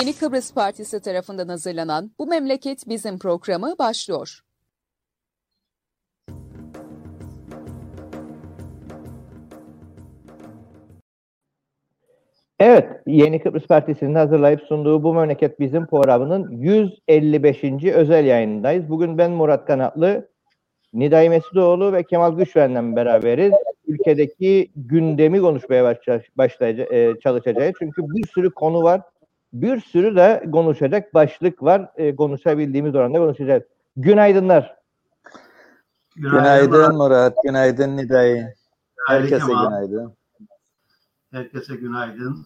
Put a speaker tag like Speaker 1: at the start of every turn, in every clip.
Speaker 1: Yeni Kıbrıs Partisi tarafından hazırlanan Bu Memleket Bizim programı başlıyor.
Speaker 2: Evet, Yeni Kıbrıs Partisi'nin hazırlayıp sunduğu Bu Memleket Bizim programının 155. özel yayınındayız. Bugün ben Murat Kanatlı, Niday Mesudoğlu ve Kemal Güçven'le beraberiz. Ülkedeki gündemi konuşmaya başlayacağız, e, çalışacağız. Çünkü bir sürü konu var. Bir sürü de konuşacak başlık var. E, konuşabildiğimiz oranda konuşacağız. Günaydınlar.
Speaker 3: Günaydın, günaydın Murat, günaydın Niday. Herkese
Speaker 4: Kemal.
Speaker 3: günaydın.
Speaker 4: Herkese günaydın.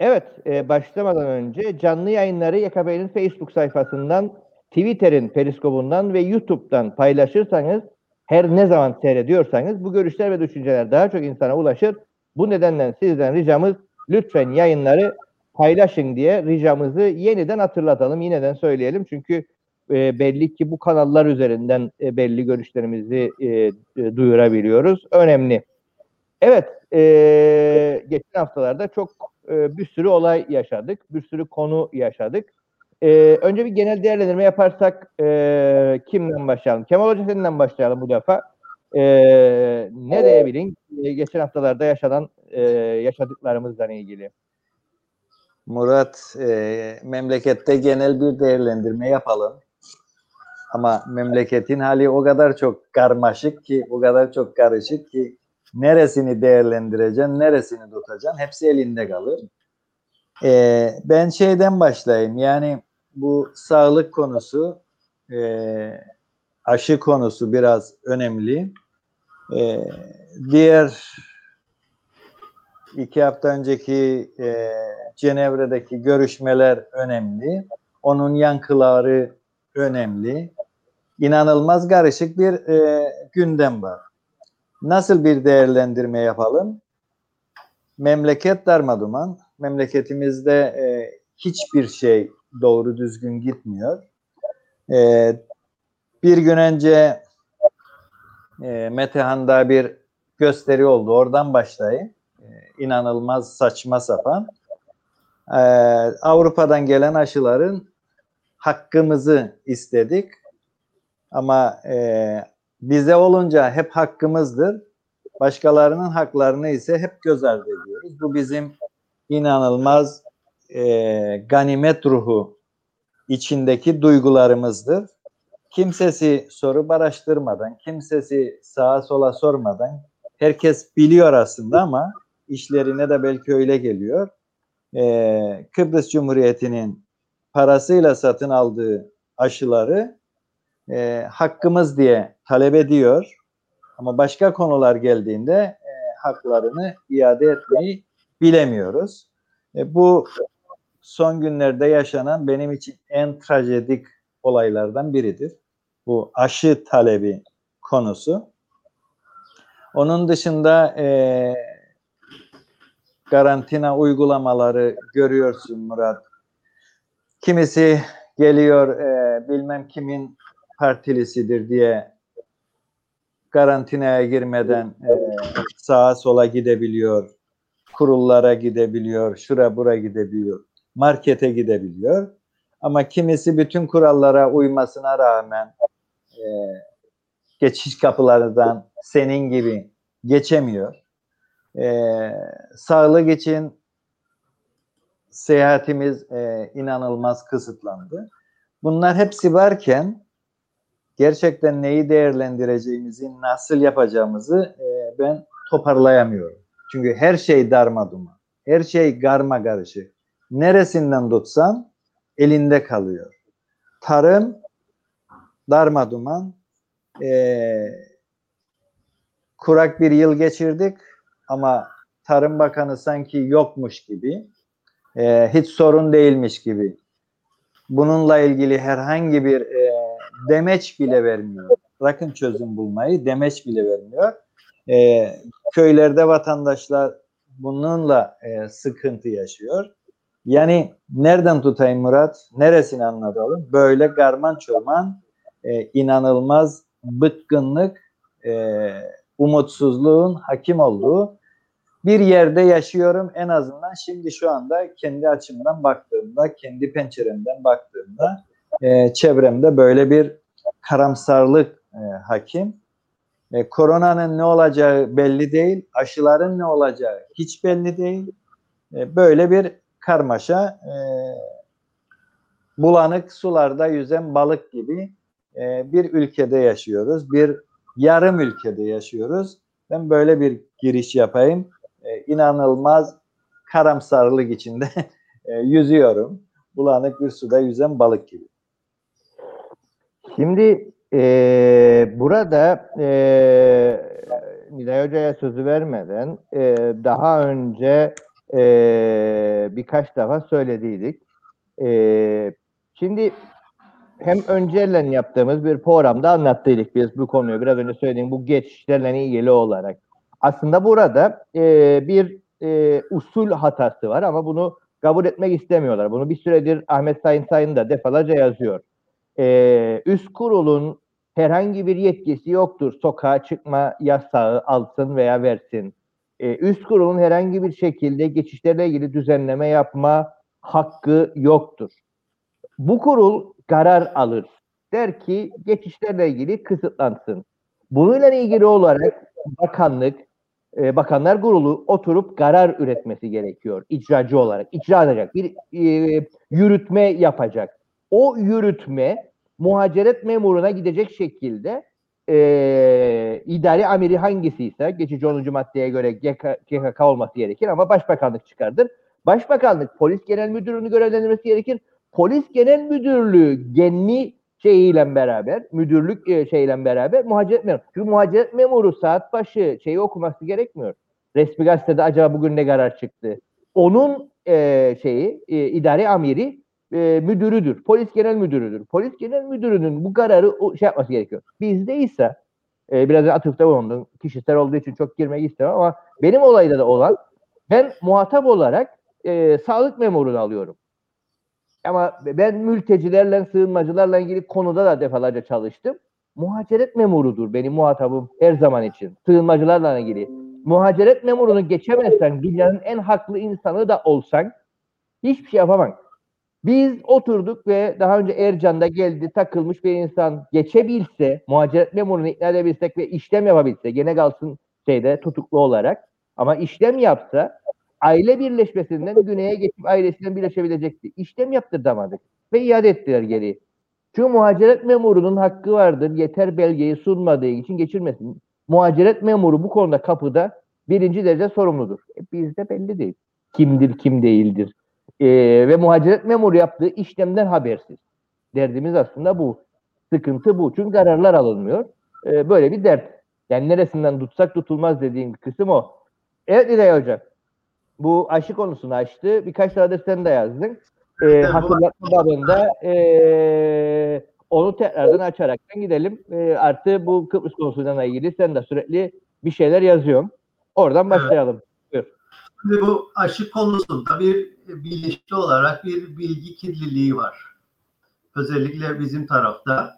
Speaker 2: Evet, e, başlamadan önce canlı yayınları YKB'nin Facebook sayfasından, Twitter'in periskobundan ve YouTube'dan paylaşırsanız, her ne zaman seyrediyorsanız bu görüşler ve düşünceler daha çok insana ulaşır. Bu nedenle sizden ricamız lütfen yayınları paylaşın diye ricamızı yeniden hatırlatalım, yeniden söyleyelim. Çünkü e, belli ki bu kanallar üzerinden e, belli görüşlerimizi e, e, duyurabiliyoruz. Önemli. Evet, e, geçen haftalarda çok e, bir sürü olay yaşadık, bir sürü konu yaşadık. E, önce bir genel değerlendirme yaparsak e, kimden başlayalım? Kemal Hoca senden başlayalım bu defa. E, ne diyebilin e, geçen haftalarda yaşanan e, yaşadıklarımızla ilgili?
Speaker 3: Murat, e, memlekette genel bir değerlendirme yapalım. Ama memleketin hali o kadar çok karmaşık ki, o kadar çok karışık ki neresini değerlendireceksin, neresini tutacaksın hepsi elinde kalır. Ee, ben şeyden başlayayım yani bu sağlık konusu e, aşı konusu biraz önemli. Ee, diğer iki hafta önceki e, Cenevre'deki görüşmeler önemli. Onun yankıları önemli. İnanılmaz karışık bir e, gündem var. Nasıl bir değerlendirme yapalım? Memleket darmaduman. Memleketimizde e, hiçbir şey doğru düzgün gitmiyor. E, bir gün önce e, Metehan'da bir gösteri oldu. Oradan başlayayım. E, inanılmaz saçma sapan. E, Avrupa'dan gelen aşıların hakkımızı istedik. Ama e, bize olunca hep hakkımızdır. Başkalarının haklarını ise hep göz ardı ediyoruz. Bu bizim inanılmaz e, ganimet ruhu içindeki duygularımızdır. Kimsesi soru araştırmadan, kimsesi sağa sola sormadan, herkes biliyor aslında ama işlerine de belki öyle geliyor. E, Kıbrıs Cumhuriyeti'nin parasıyla satın aldığı aşıları e, hakkımız diye talep ediyor. Ama başka konular geldiğinde e, haklarını iade etmeyi bilemiyoruz. E, bu son günlerde yaşanan benim için en trajedik olaylardan biridir. Bu aşı talebi konusu. Onun dışında e, karantina uygulamaları görüyorsun Murat. Kimisi geliyor e, bilmem kimin partilisidir diye karantinaya girmeden e, sağa sola gidebiliyor, kurullara gidebiliyor, şura bura gidebiliyor, markete gidebiliyor. Ama kimisi bütün kurallara uymasına rağmen e, geçiş kapılarından senin gibi geçemiyor. E, sağlık için seyahatimiz e, inanılmaz kısıtlandı. Bunlar hepsi varken gerçekten neyi değerlendireceğimizi, nasıl yapacağımızı e, ben toparlayamıyorum. Çünkü her şey darmaduma, her şey karma karışık. Neresinden tutsan elinde kalıyor. Tarım darmaduman, e, kurak bir yıl geçirdik ama Tarım Bakanı sanki yokmuş gibi, e, hiç sorun değilmiş gibi. Bununla ilgili herhangi bir e, demeç bile vermiyor. Bırakın çözüm bulmayı, demeç bile vermiyor. E, köylerde vatandaşlar bununla e, sıkıntı yaşıyor. Yani nereden tutayım Murat? Neresini anlatalım? Böyle garman çorman e, inanılmaz bıkkınlık, e, umutsuzluğun hakim olduğu bir yerde yaşıyorum en azından şimdi şu anda kendi açımdan baktığımda, kendi penceremden baktığımda e, çevremde böyle bir karamsarlık e, hakim. E, koronanın ne olacağı belli değil, aşıların ne olacağı hiç belli değil. E, böyle bir karmaşa, e, bulanık sularda yüzen balık gibi e, bir ülkede yaşıyoruz, bir yarım ülkede yaşıyoruz. Ben böyle bir giriş yapayım. E, inanılmaz karamsarlık içinde e, yüzüyorum. Bulanık bir suda yüzen balık gibi.
Speaker 2: Şimdi e, burada e, Nilay Hoca'ya sözü vermeden e, daha önce e, birkaç defa söylediydik. E, şimdi hem önceyle yaptığımız bir programda anlattıydık biz bu konuyu. Biraz önce söylediğim bu geçişlerle ilgili olarak. Aslında burada e, bir e, usul hatası var ama bunu kabul etmek istemiyorlar. Bunu bir süredir Ahmet Sayın Sayın da defalarca yazıyor. E, üst kurulun herhangi bir yetkisi yoktur. Sokağa çıkma yasağı alsın veya versin. E, üst kurulun herhangi bir şekilde geçişlerle ilgili düzenleme yapma hakkı yoktur. Bu kurul karar alır. Der ki geçişlerle ilgili kısıtlansın. Bununla ilgili olarak bakanlık, e, bakanlar kurulu oturup karar üretmesi gerekiyor icracı olarak. icra edecek, bir e, yürütme yapacak. O yürütme muhaciret memuruna gidecek şekilde e, idari amiri hangisi ise geçici 10. maddeye göre GKK olması gerekir ama başbakanlık çıkardır. Başbakanlık polis genel müdürünü görevlendirmesi gerekir. Polis genel müdürlüğü genli şeyiyle beraber, müdürlük e, şeyle beraber muhaciret memuru. Çünkü muhaciret memuru saat başı şeyi okuması gerekmiyor. Resmi gazetede acaba bugün ne karar çıktı? Onun e, şeyi, e, idari amiri e, müdürüdür. Polis genel müdürüdür. Polis genel müdürünün bu kararı o, şey yapması gerekiyor. Bizde ise e, biraz atıfta bulundum. Kişisel olduğu için çok girmek istemem ama benim olayda da olan ben muhatap olarak e, sağlık memurunu alıyorum. Ama ben mültecilerle, sığınmacılarla ilgili konuda da defalarca çalıştım. Muhaciret memurudur benim muhatabım her zaman için. Sığınmacılarla ilgili. Muhaciret memurunu geçemezsen, dünyanın en haklı insanı da olsan hiçbir şey yapamam. Biz oturduk ve daha önce Ercan'da geldi takılmış bir insan geçebilse, muhaciret memurunu ikna edebilsek ve işlem yapabilse, gene kalsın şeyde tutuklu olarak ama işlem yapsa aile birleşmesinden güneye geçip ailesinden birleşebilecekti. İşlem yaptıramadık ve iade ettiler geri. Çünkü muhaciret memurunun hakkı vardır. Yeter belgeyi sunmadığı için geçirmesin. Muhaciret memuru bu konuda kapıda birinci derece sorumludur. E bizde belli değil. Kimdir, kim değildir. E, ve muhaciret memuru yaptığı işlemden habersiz. Derdimiz aslında bu. Sıkıntı bu. Çünkü kararlar alınmıyor. E, böyle bir dert. Yani neresinden tutsak tutulmaz dediğim kısım o. Evet İlay Hocam bu aşı konusunu açtı. Birkaç tane de sen de yazdın. E, hatırlatma babında e, onu tekrardan açaraktan gidelim. E, artı bu Kıbrıs konusuyla ilgili sen de sürekli bir şeyler yazıyorsun. Oradan başlayalım. Evet.
Speaker 4: Şimdi bu aşı konusunda bir bilinçli olarak bir bilgi kirliliği var. Özellikle bizim tarafta.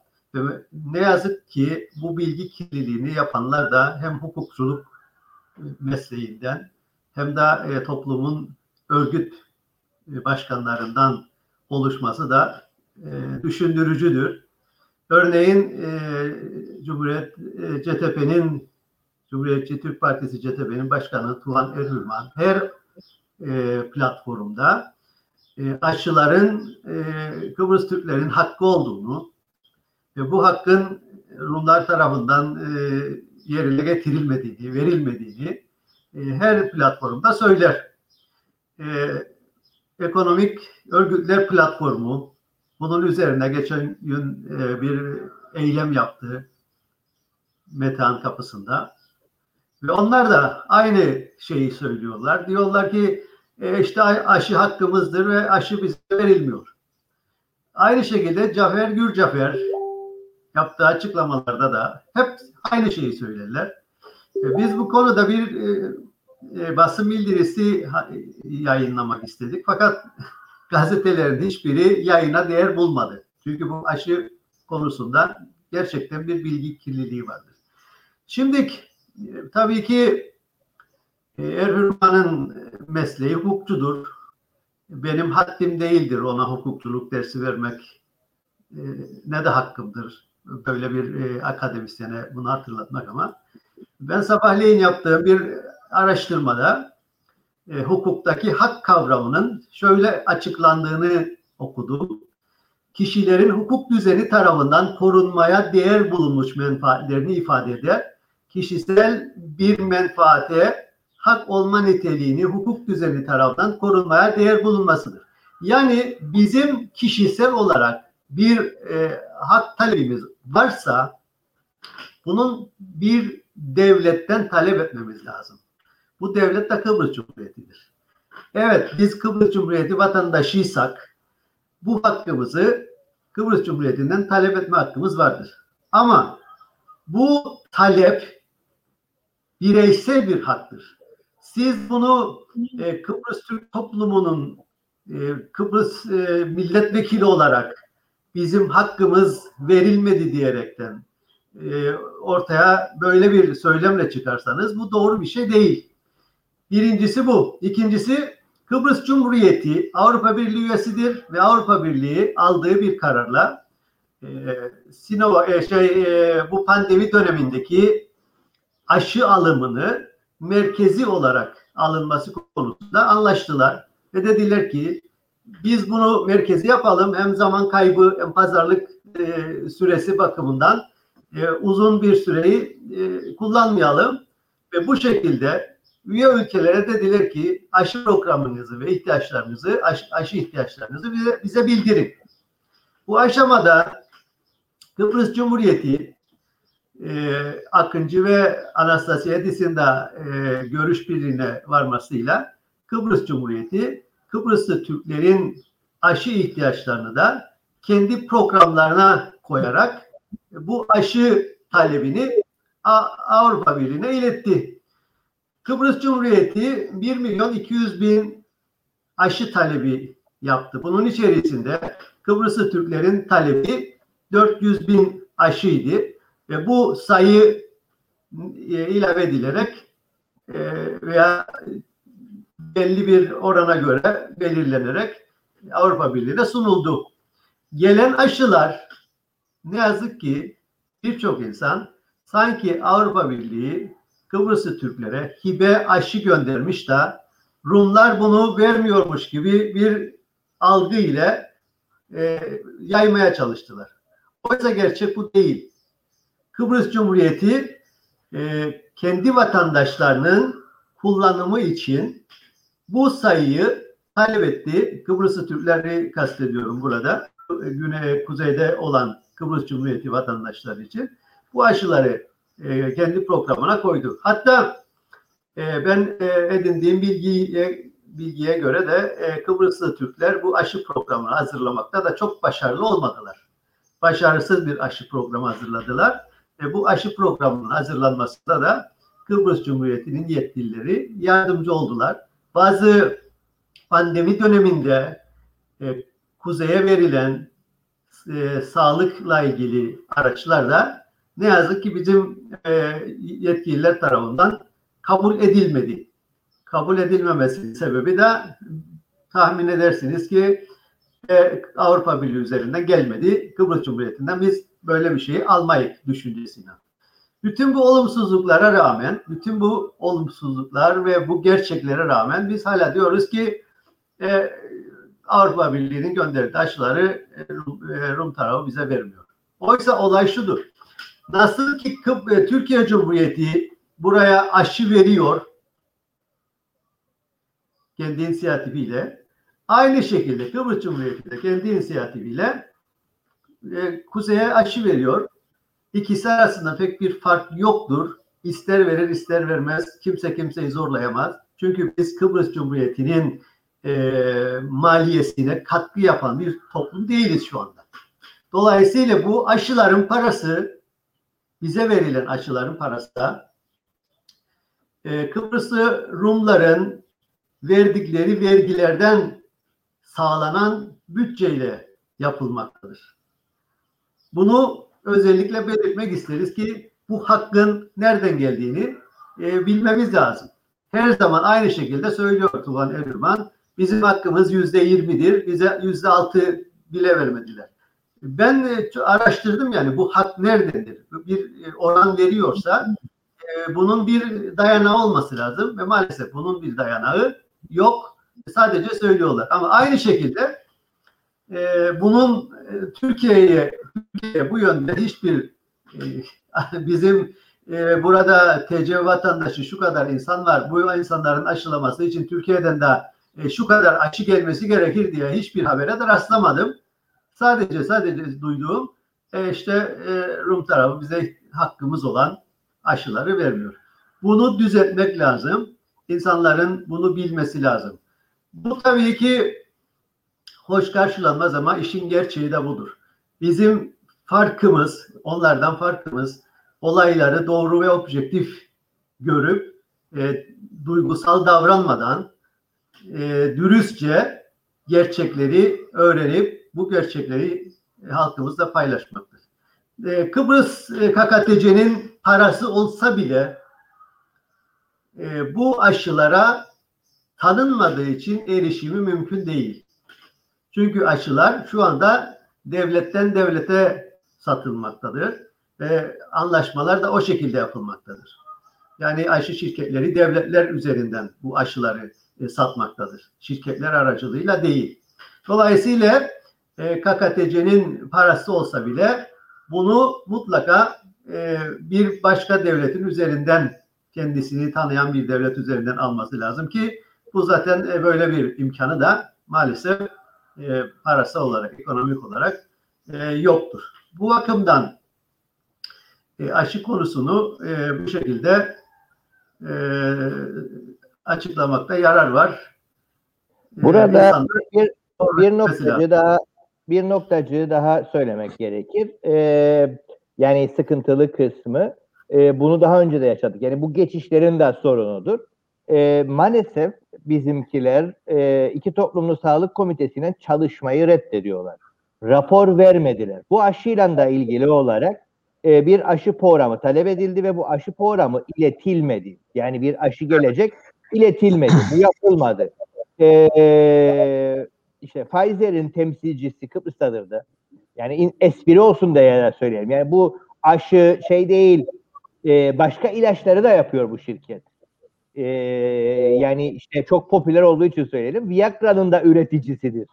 Speaker 4: Ne yazık ki bu bilgi kirliliğini yapanlar da hem hukukçuluk mesleğinden hem de e, toplumun örgüt e, başkanlarından oluşması da e, düşündürücüdür. Örneğin e, Cumhuriyet e, CTP'nin Cumhuriyetçi Türk Partisi CTP'nin başkanı Tuğhan Erhürman her e, platformda e, aşıların e, Kıbrıs Türklerin hakkı olduğunu ve bu hakkın Rumlar tarafından e, yerine getirilmediğini, verilmediğini e, her platformda söyler. E, ekonomik Örgütler Platformu bunun üzerine geçen gün e, bir eylem yaptı Metehan kapısında. Ve onlar da aynı şeyi söylüyorlar. Diyorlar ki işte aşı hakkımızdır ve aşı bize verilmiyor. Aynı şekilde Cafer Gürcafer yaptığı açıklamalarda da hep aynı şeyi söylerler. E, biz bu konuda bir e, e, basın bildirisi yayınlamak istedik. Fakat gazetelerin hiçbiri yayına değer bulmadı. Çünkü bu aşı konusunda gerçekten bir bilgi kirliliği vardır. Şimdi tabii ki E, Erhürman'ın mesleği hukukçudur. Benim haddim değildir ona hukukçuluk dersi vermek. E, ne de hakkımdır böyle bir e, akademisyene bunu hatırlatmak ama ben sabahleyin yaptığım bir araştırmada e, hukuktaki hak kavramının şöyle açıklandığını okudum. Kişilerin hukuk düzeni tarafından korunmaya değer bulunmuş menfaatlerini ifade eder. Kişisel bir menfaate hak olma niteliğini hukuk düzeni tarafından korunmaya değer bulunmasıdır. Yani bizim kişisel olarak bir e, hak talebimiz varsa bunun bir devletten talep etmemiz lazım. Bu devlet de Kıbrıs Cumhuriyeti'dir. Evet biz Kıbrıs Cumhuriyeti vatandaşıysak bu hakkımızı Kıbrıs Cumhuriyeti'nden talep etme hakkımız vardır. Ama bu talep bireysel bir haktır. Siz bunu e, Kıbrıs Türk toplumunun e, Kıbrıs e, milletvekili olarak bizim hakkımız verilmedi diyerekten e, ortaya böyle bir söylemle çıkarsanız bu doğru bir şey değil. Birincisi bu. İkincisi Kıbrıs Cumhuriyeti Avrupa Birliği üyesidir ve Avrupa Birliği aldığı bir kararla e, Sinova, e, şey, e, bu pandemi dönemindeki aşı alımını merkezi olarak alınması konusunda anlaştılar ve dediler ki biz bunu merkezi yapalım hem zaman kaybı hem pazarlık e, süresi bakımından e, uzun bir süreyi e, kullanmayalım ve bu şekilde üye ülkelere dediler ki aşı programınızı ve ihtiyaçlarınızı aşı, aşı ihtiyaçlarınızı bize, bize bildirin. Bu aşamada Kıbrıs Cumhuriyeti e, Akıncı ve Anastasiadis'in de e, görüş birliğine varmasıyla Kıbrıs Cumhuriyeti Kıbrıslı Türklerin aşı ihtiyaçlarını da kendi programlarına koyarak bu aşı talebini Avrupa Birliği'ne iletti. Kıbrıs Cumhuriyeti 1 milyon 200 bin aşı talebi yaptı. Bunun içerisinde Kıbrıslı Türklerin talebi 400 bin aşıydı ve bu sayı e, ilave edilerek e, veya belli bir orana göre belirlenerek Avrupa Birliği'ne sunuldu. Gelen aşılar ne yazık ki birçok insan sanki Avrupa Birliği Kıbrıslı Türklere hibe aşı göndermiş de Rumlar bunu vermiyormuş gibi bir algı ile e, yaymaya çalıştılar. Oysa gerçek bu değil. Kıbrıs Cumhuriyeti e, kendi vatandaşlarının kullanımı için bu sayıyı talep etti. Kıbrıslı Türkleri kastediyorum burada. Güney, kuzeyde olan Kıbrıs Cumhuriyeti vatandaşları için bu aşıları e, kendi programına koydu. Hatta e, ben e, edindiğim bilgiye, bilgiye göre de e, Kıbrıslı Türkler bu aşı programını hazırlamakta da çok başarılı olmadılar. Başarısız bir aşı programı hazırladılar. E, bu aşı programının hazırlanmasında da Kıbrıs Cumhuriyeti'nin yetkilileri yardımcı oldular. Bazı pandemi döneminde e, kuzeye verilen e, sağlıkla ilgili araçlar da ne yazık ki bizim e, yetkililer tarafından kabul edilmedi. Kabul edilmemesinin sebebi de tahmin edersiniz ki e, Avrupa Birliği üzerinden gelmedi. Kıbrıs Cumhuriyeti'nden biz böyle bir şeyi almayız düşüncesine. Bütün bu olumsuzluklara rağmen, bütün bu olumsuzluklar ve bu gerçeklere rağmen biz hala diyoruz ki e, Avrupa Birliği'nin gönderdiği aşıları e, Rum, e, Rum tarafı bize vermiyor. Oysa olay şudur. Nasıl ki Kıp, e, Türkiye Cumhuriyeti buraya aşı veriyor kendi inisiyatifiyle aynı şekilde Kıbrıs Cumhuriyeti de kendi inisiyatifiyle e, kuzeye aşı veriyor. İkisi arasında pek bir fark yoktur. İster verir ister vermez. Kimse kimseyi zorlayamaz. Çünkü biz Kıbrıs Cumhuriyeti'nin e, maliyesine katkı yapan bir toplum değiliz şu anda. Dolayısıyla bu aşıların parası bize verilen aşıların parası da e, Kıbrıslı Rumların verdikleri vergilerden sağlanan bütçeyle yapılmaktadır. Bunu özellikle belirtmek isteriz ki bu hakkın nereden geldiğini e, bilmemiz lazım. her zaman aynı şekilde söylüyor Tuğhan Erdoğan. Bizim hakkımız yüzde yirmidir. Yüzde altı bile vermediler. Ben e, araştırdım yani bu hak nerededir? Bir e, oran veriyorsa e, bunun bir dayanağı olması lazım ve maalesef bunun bir dayanağı yok. Sadece söylüyorlar. Ama aynı şekilde bunun Türkiye'ye Türkiye bu yönde hiçbir bizim burada TC vatandaşı şu kadar insan var. Bu insanların aşılaması için Türkiye'den de şu kadar aşı gelmesi gerekir diye hiçbir habere de rastlamadım. Sadece sadece duyduğum e, işte e, Rum tarafı bize hakkımız olan aşıları vermiyor. Bunu düzeltmek lazım. İnsanların bunu bilmesi lazım. Bu tabii ki hoş karşılanmaz ama işin gerçeği de budur. Bizim farkımız, onlardan farkımız olayları doğru ve objektif görüp e, duygusal davranmadan e, dürüstçe gerçekleri öğrenip bu gerçekleri e, halkımızla paylaşmaktır. E, Kıbrıs e, KKTC'nin parası olsa bile bu aşılara tanınmadığı için erişimi mümkün değil. Çünkü aşılar şu anda devletten devlete satılmaktadır ve anlaşmalar da o şekilde yapılmaktadır. Yani aşı şirketleri devletler üzerinden bu aşıları satmaktadır. Şirketler aracılığıyla değil. Dolayısıyla e, KKTC'nin parası olsa bile bunu mutlaka e, bir başka devletin üzerinden kendisini tanıyan bir devlet üzerinden alması lazım ki bu zaten e, böyle bir imkanı da maalesef e, parası olarak, ekonomik olarak e, yoktur. Bu bakımdan e, aşı konusunu e, bu şekilde e, açıklamakta yarar var.
Speaker 2: E, Burada İnsanlar, bir, bir noktacı daha bir noktacı daha söylemek gerekir. Ee, yani sıkıntılı kısmı e, bunu daha önce de yaşadık. Yani bu geçişlerin de sorunudur. E, maalesef bizimkiler e, iki toplumlu sağlık komitesiyle çalışmayı reddediyorlar. Rapor vermediler. Bu aşıyla da ilgili olarak e, bir aşı programı talep edildi ve bu aşı programı iletilmedi. Yani bir aşı gelecek iletilmedi. Bu yapılmadı. E, işte Pfizer'in temsilcisi Kıbrıs'tadırdı. Yani in, espri olsun diye söyleyelim. Yani bu aşı şey değil e, başka ilaçları da yapıyor bu şirket. E, yani işte çok popüler olduğu için söyleyelim. Viagra'nın da üreticisidir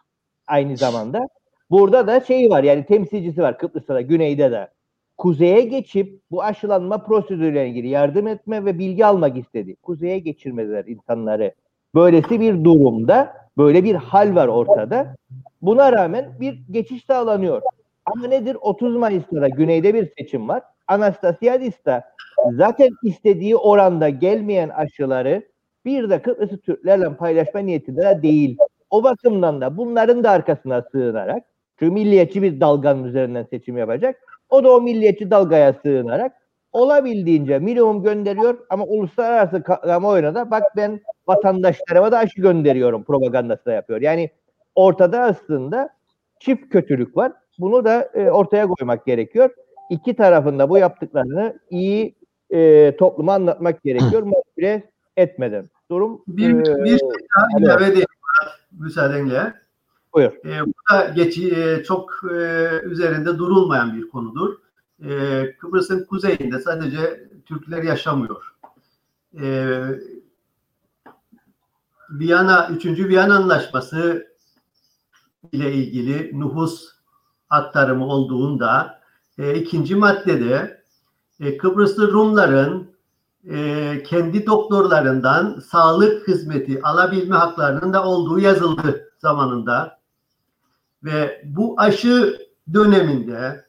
Speaker 2: aynı zamanda. Burada da şey var yani temsilcisi var Kıbrıs'ta da güneyde de. Kuzeye geçip bu aşılanma prosedürüyle ilgili yardım etme ve bilgi almak istedi. Kuzeye geçirmediler insanları. Böylesi bir durumda Böyle bir hal var ortada. Buna rağmen bir geçiş sağlanıyor. Ama nedir? 30 Mayıs'ta da güneyde bir seçim var. Anastasiadis da zaten istediği oranda gelmeyen aşıları bir de Kıbrıs'ı Türklerle paylaşma niyetinde de değil. O bakımdan da bunların da arkasına sığınarak çünkü milliyetçi bir dalganın üzerinden seçim yapacak. O da o milliyetçi dalgaya sığınarak olabildiğince minimum gönderiyor ama uluslararası kamuoyuna da bak ben vatandaşlarıma da aşı gönderiyorum propagandası da yapıyor. Yani ortada aslında çift kötülük var. Bunu da e, ortaya koymak gerekiyor. İki tarafında bu yaptıklarını iyi e, topluma anlatmak gerekiyor. Manipüle etmeden. Durum
Speaker 4: bir, e, bir şey daha ilave edeyim müsaadenle.
Speaker 2: Buyur.
Speaker 4: E, bu da geçi, e, çok e, üzerinde durulmayan bir konudur. E, Kıbrıs'ın kuzeyinde sadece Türkler yaşamıyor. E, Viyana 3. Viyana Anlaşması ile ilgili nüfus aktarımı olduğunda e, ikinci maddede e, Kıbrıslı Rumların e, kendi doktorlarından sağlık hizmeti alabilme haklarının da olduğu yazıldı zamanında. Ve bu aşı döneminde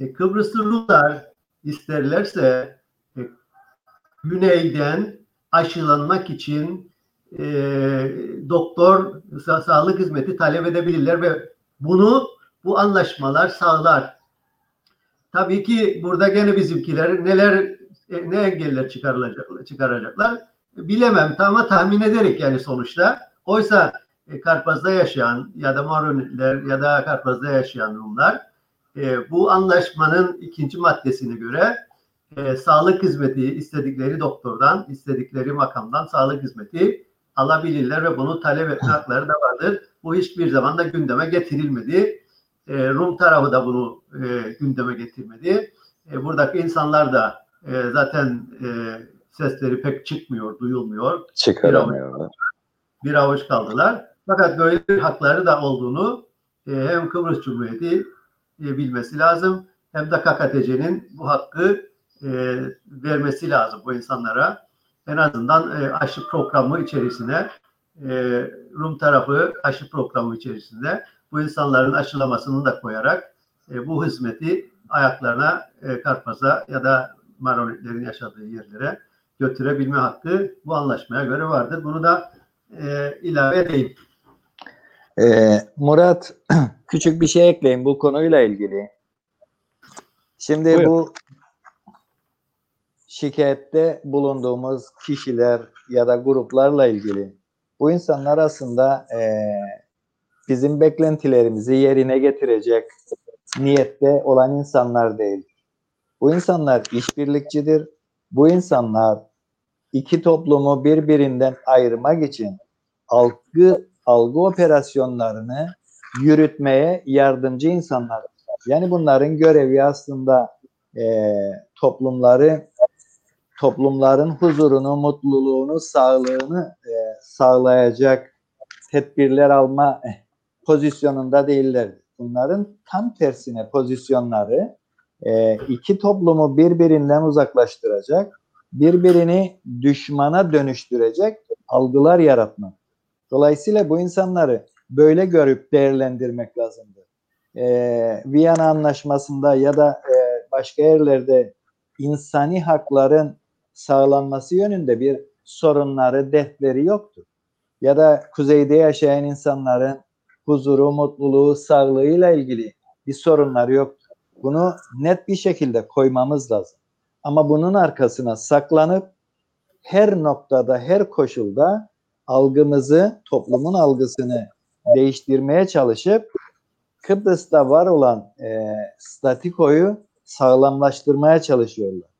Speaker 4: e, Kıbrıslı Rumlar isterlerse e, güneyden aşılanmak için e, doktor sa- sağlık hizmeti talep edebilirler ve bunu bu anlaşmalar sağlar. Tabii ki burada gene bizimkiler neler e, ne engeller çıkarılacak çıkaracaklar bilemem ama tahmin ederek yani sonuçta. Oysa e, Karpaz'da yaşayan ya da Maroniler ya da Karpaz'da yaşayan Rumlar e, bu anlaşmanın ikinci maddesine göre e, sağlık hizmeti istedikleri doktordan, istedikleri makamdan sağlık hizmeti alabilirler ve bunu talep etme hakları da vardır. Bu hiçbir zaman da gündeme getirilmedi. E, Rum tarafı da bunu e, gündeme getirmedi. E, buradaki insanlar da e, zaten e, sesleri pek çıkmıyor, duyulmuyor.
Speaker 3: Çıkaramıyorlar.
Speaker 4: Bir avuç kaldılar. Fakat böyle bir hakları da olduğunu e, hem Kıbrıs Cumhuriyeti e, bilmesi lazım hem de KKTC'nin bu hakkı e, vermesi lazım bu insanlara. En azından e, aşı programı içerisine e, Rum tarafı aşı programı içerisinde bu insanların aşılamasını da koyarak e, bu hizmeti ayaklarına e, Karpaz'a ya da Maronitlerin yaşadığı yerlere götürebilme hakkı bu anlaşmaya göre vardır. Bunu da e, ilave edeyim.
Speaker 3: Ee, Murat küçük bir şey ekleyeyim bu konuyla ilgili. Şimdi
Speaker 2: Buyur.
Speaker 3: bu şikayette bulunduğumuz kişiler ya da gruplarla ilgili bu insanlar aslında eee, bizim beklentilerimizi yerine getirecek niyette olan insanlar değil. Bu insanlar işbirlikçidir. Bu insanlar iki toplumu birbirinden ayırmak için algı algı operasyonlarını yürütmeye yardımcı insanlar. Yani bunların görevi aslında eee, toplumları toplumların huzurunu, mutluluğunu, sağlığını eee, sağlayacak tedbirler alma pozisyonunda değiller. Bunların tam tersine pozisyonları eee, iki toplumu birbirinden uzaklaştıracak, birbirini düşmana dönüştürecek algılar yaratmak. Dolayısıyla bu insanları böyle görüp değerlendirmek lazımdır. Ee, Viyana Anlaşması'nda ya da e, başka yerlerde insani hakların sağlanması yönünde bir sorunları, dertleri yoktur. Ya da kuzeyde yaşayan insanların huzuru, mutluluğu, sağlığıyla ilgili bir sorunları yoktur. Bunu net bir şekilde koymamız lazım. Ama bunun arkasına saklanıp her noktada, her koşulda algımızı, toplumun algısını değiştirmeye çalışıp Kıbrıs'ta var olan e, statikoyu sağlamlaştırmaya çalışıyorlar.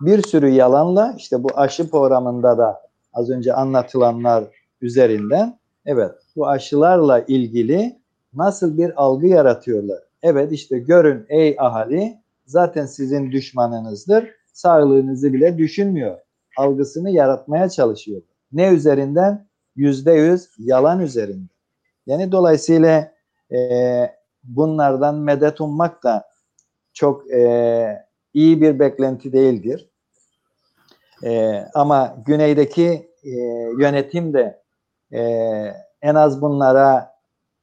Speaker 3: Bir sürü yalanla işte bu aşı programında da az önce anlatılanlar üzerinden evet bu aşılarla ilgili nasıl bir algı yaratıyorlar? Evet işte görün ey ahali zaten sizin düşmanınızdır. Sağlığınızı bile düşünmüyor. Algısını yaratmaya çalışıyor. Ne üzerinden? Yüzde yüz yalan üzerinden. Yani dolayısıyla e, bunlardan medet ummak da çok e, iyi bir beklenti değildir. E, ama güneydeki e, yönetim de e, en az bunlara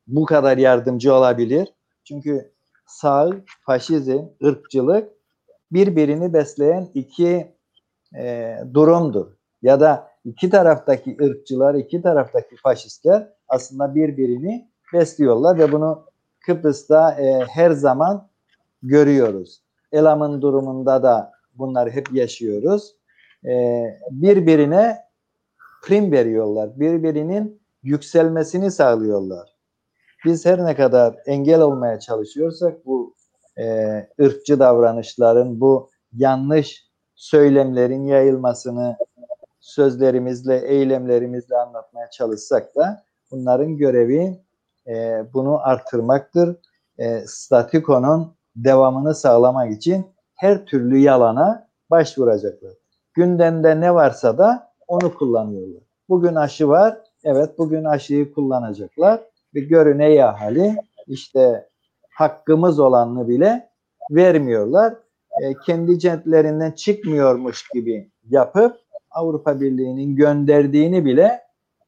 Speaker 3: bu kadar yardımcı olabilir. Çünkü sağ, faşizm, ırkçılık birbirini besleyen iki e, durumdur. Ya da iki taraftaki ırkçılar, iki taraftaki faşistler aslında birbirini besliyorlar ve bunu Kıbrıs'ta e, her zaman görüyoruz. Elam'ın durumunda da bunları hep yaşıyoruz. E, birbirine prim veriyorlar. Birbirinin yükselmesini sağlıyorlar. Biz her ne kadar engel olmaya çalışıyorsak bu e, ırkçı davranışların, bu yanlış söylemlerin yayılmasını sözlerimizle, eylemlerimizle anlatmaya çalışsak da bunların görevi e, bunu artırmaktır. E, statikonun devamını sağlamak için her türlü yalana başvuracaklar. Gündemde ne varsa da onu kullanıyorlar. Bugün aşı var, evet bugün aşıyı kullanacaklar ve görün ey ahali işte hakkımız olanını bile vermiyorlar. E, kendi centlerinden çıkmıyormuş gibi yapıp Avrupa Birliği'nin gönderdiğini bile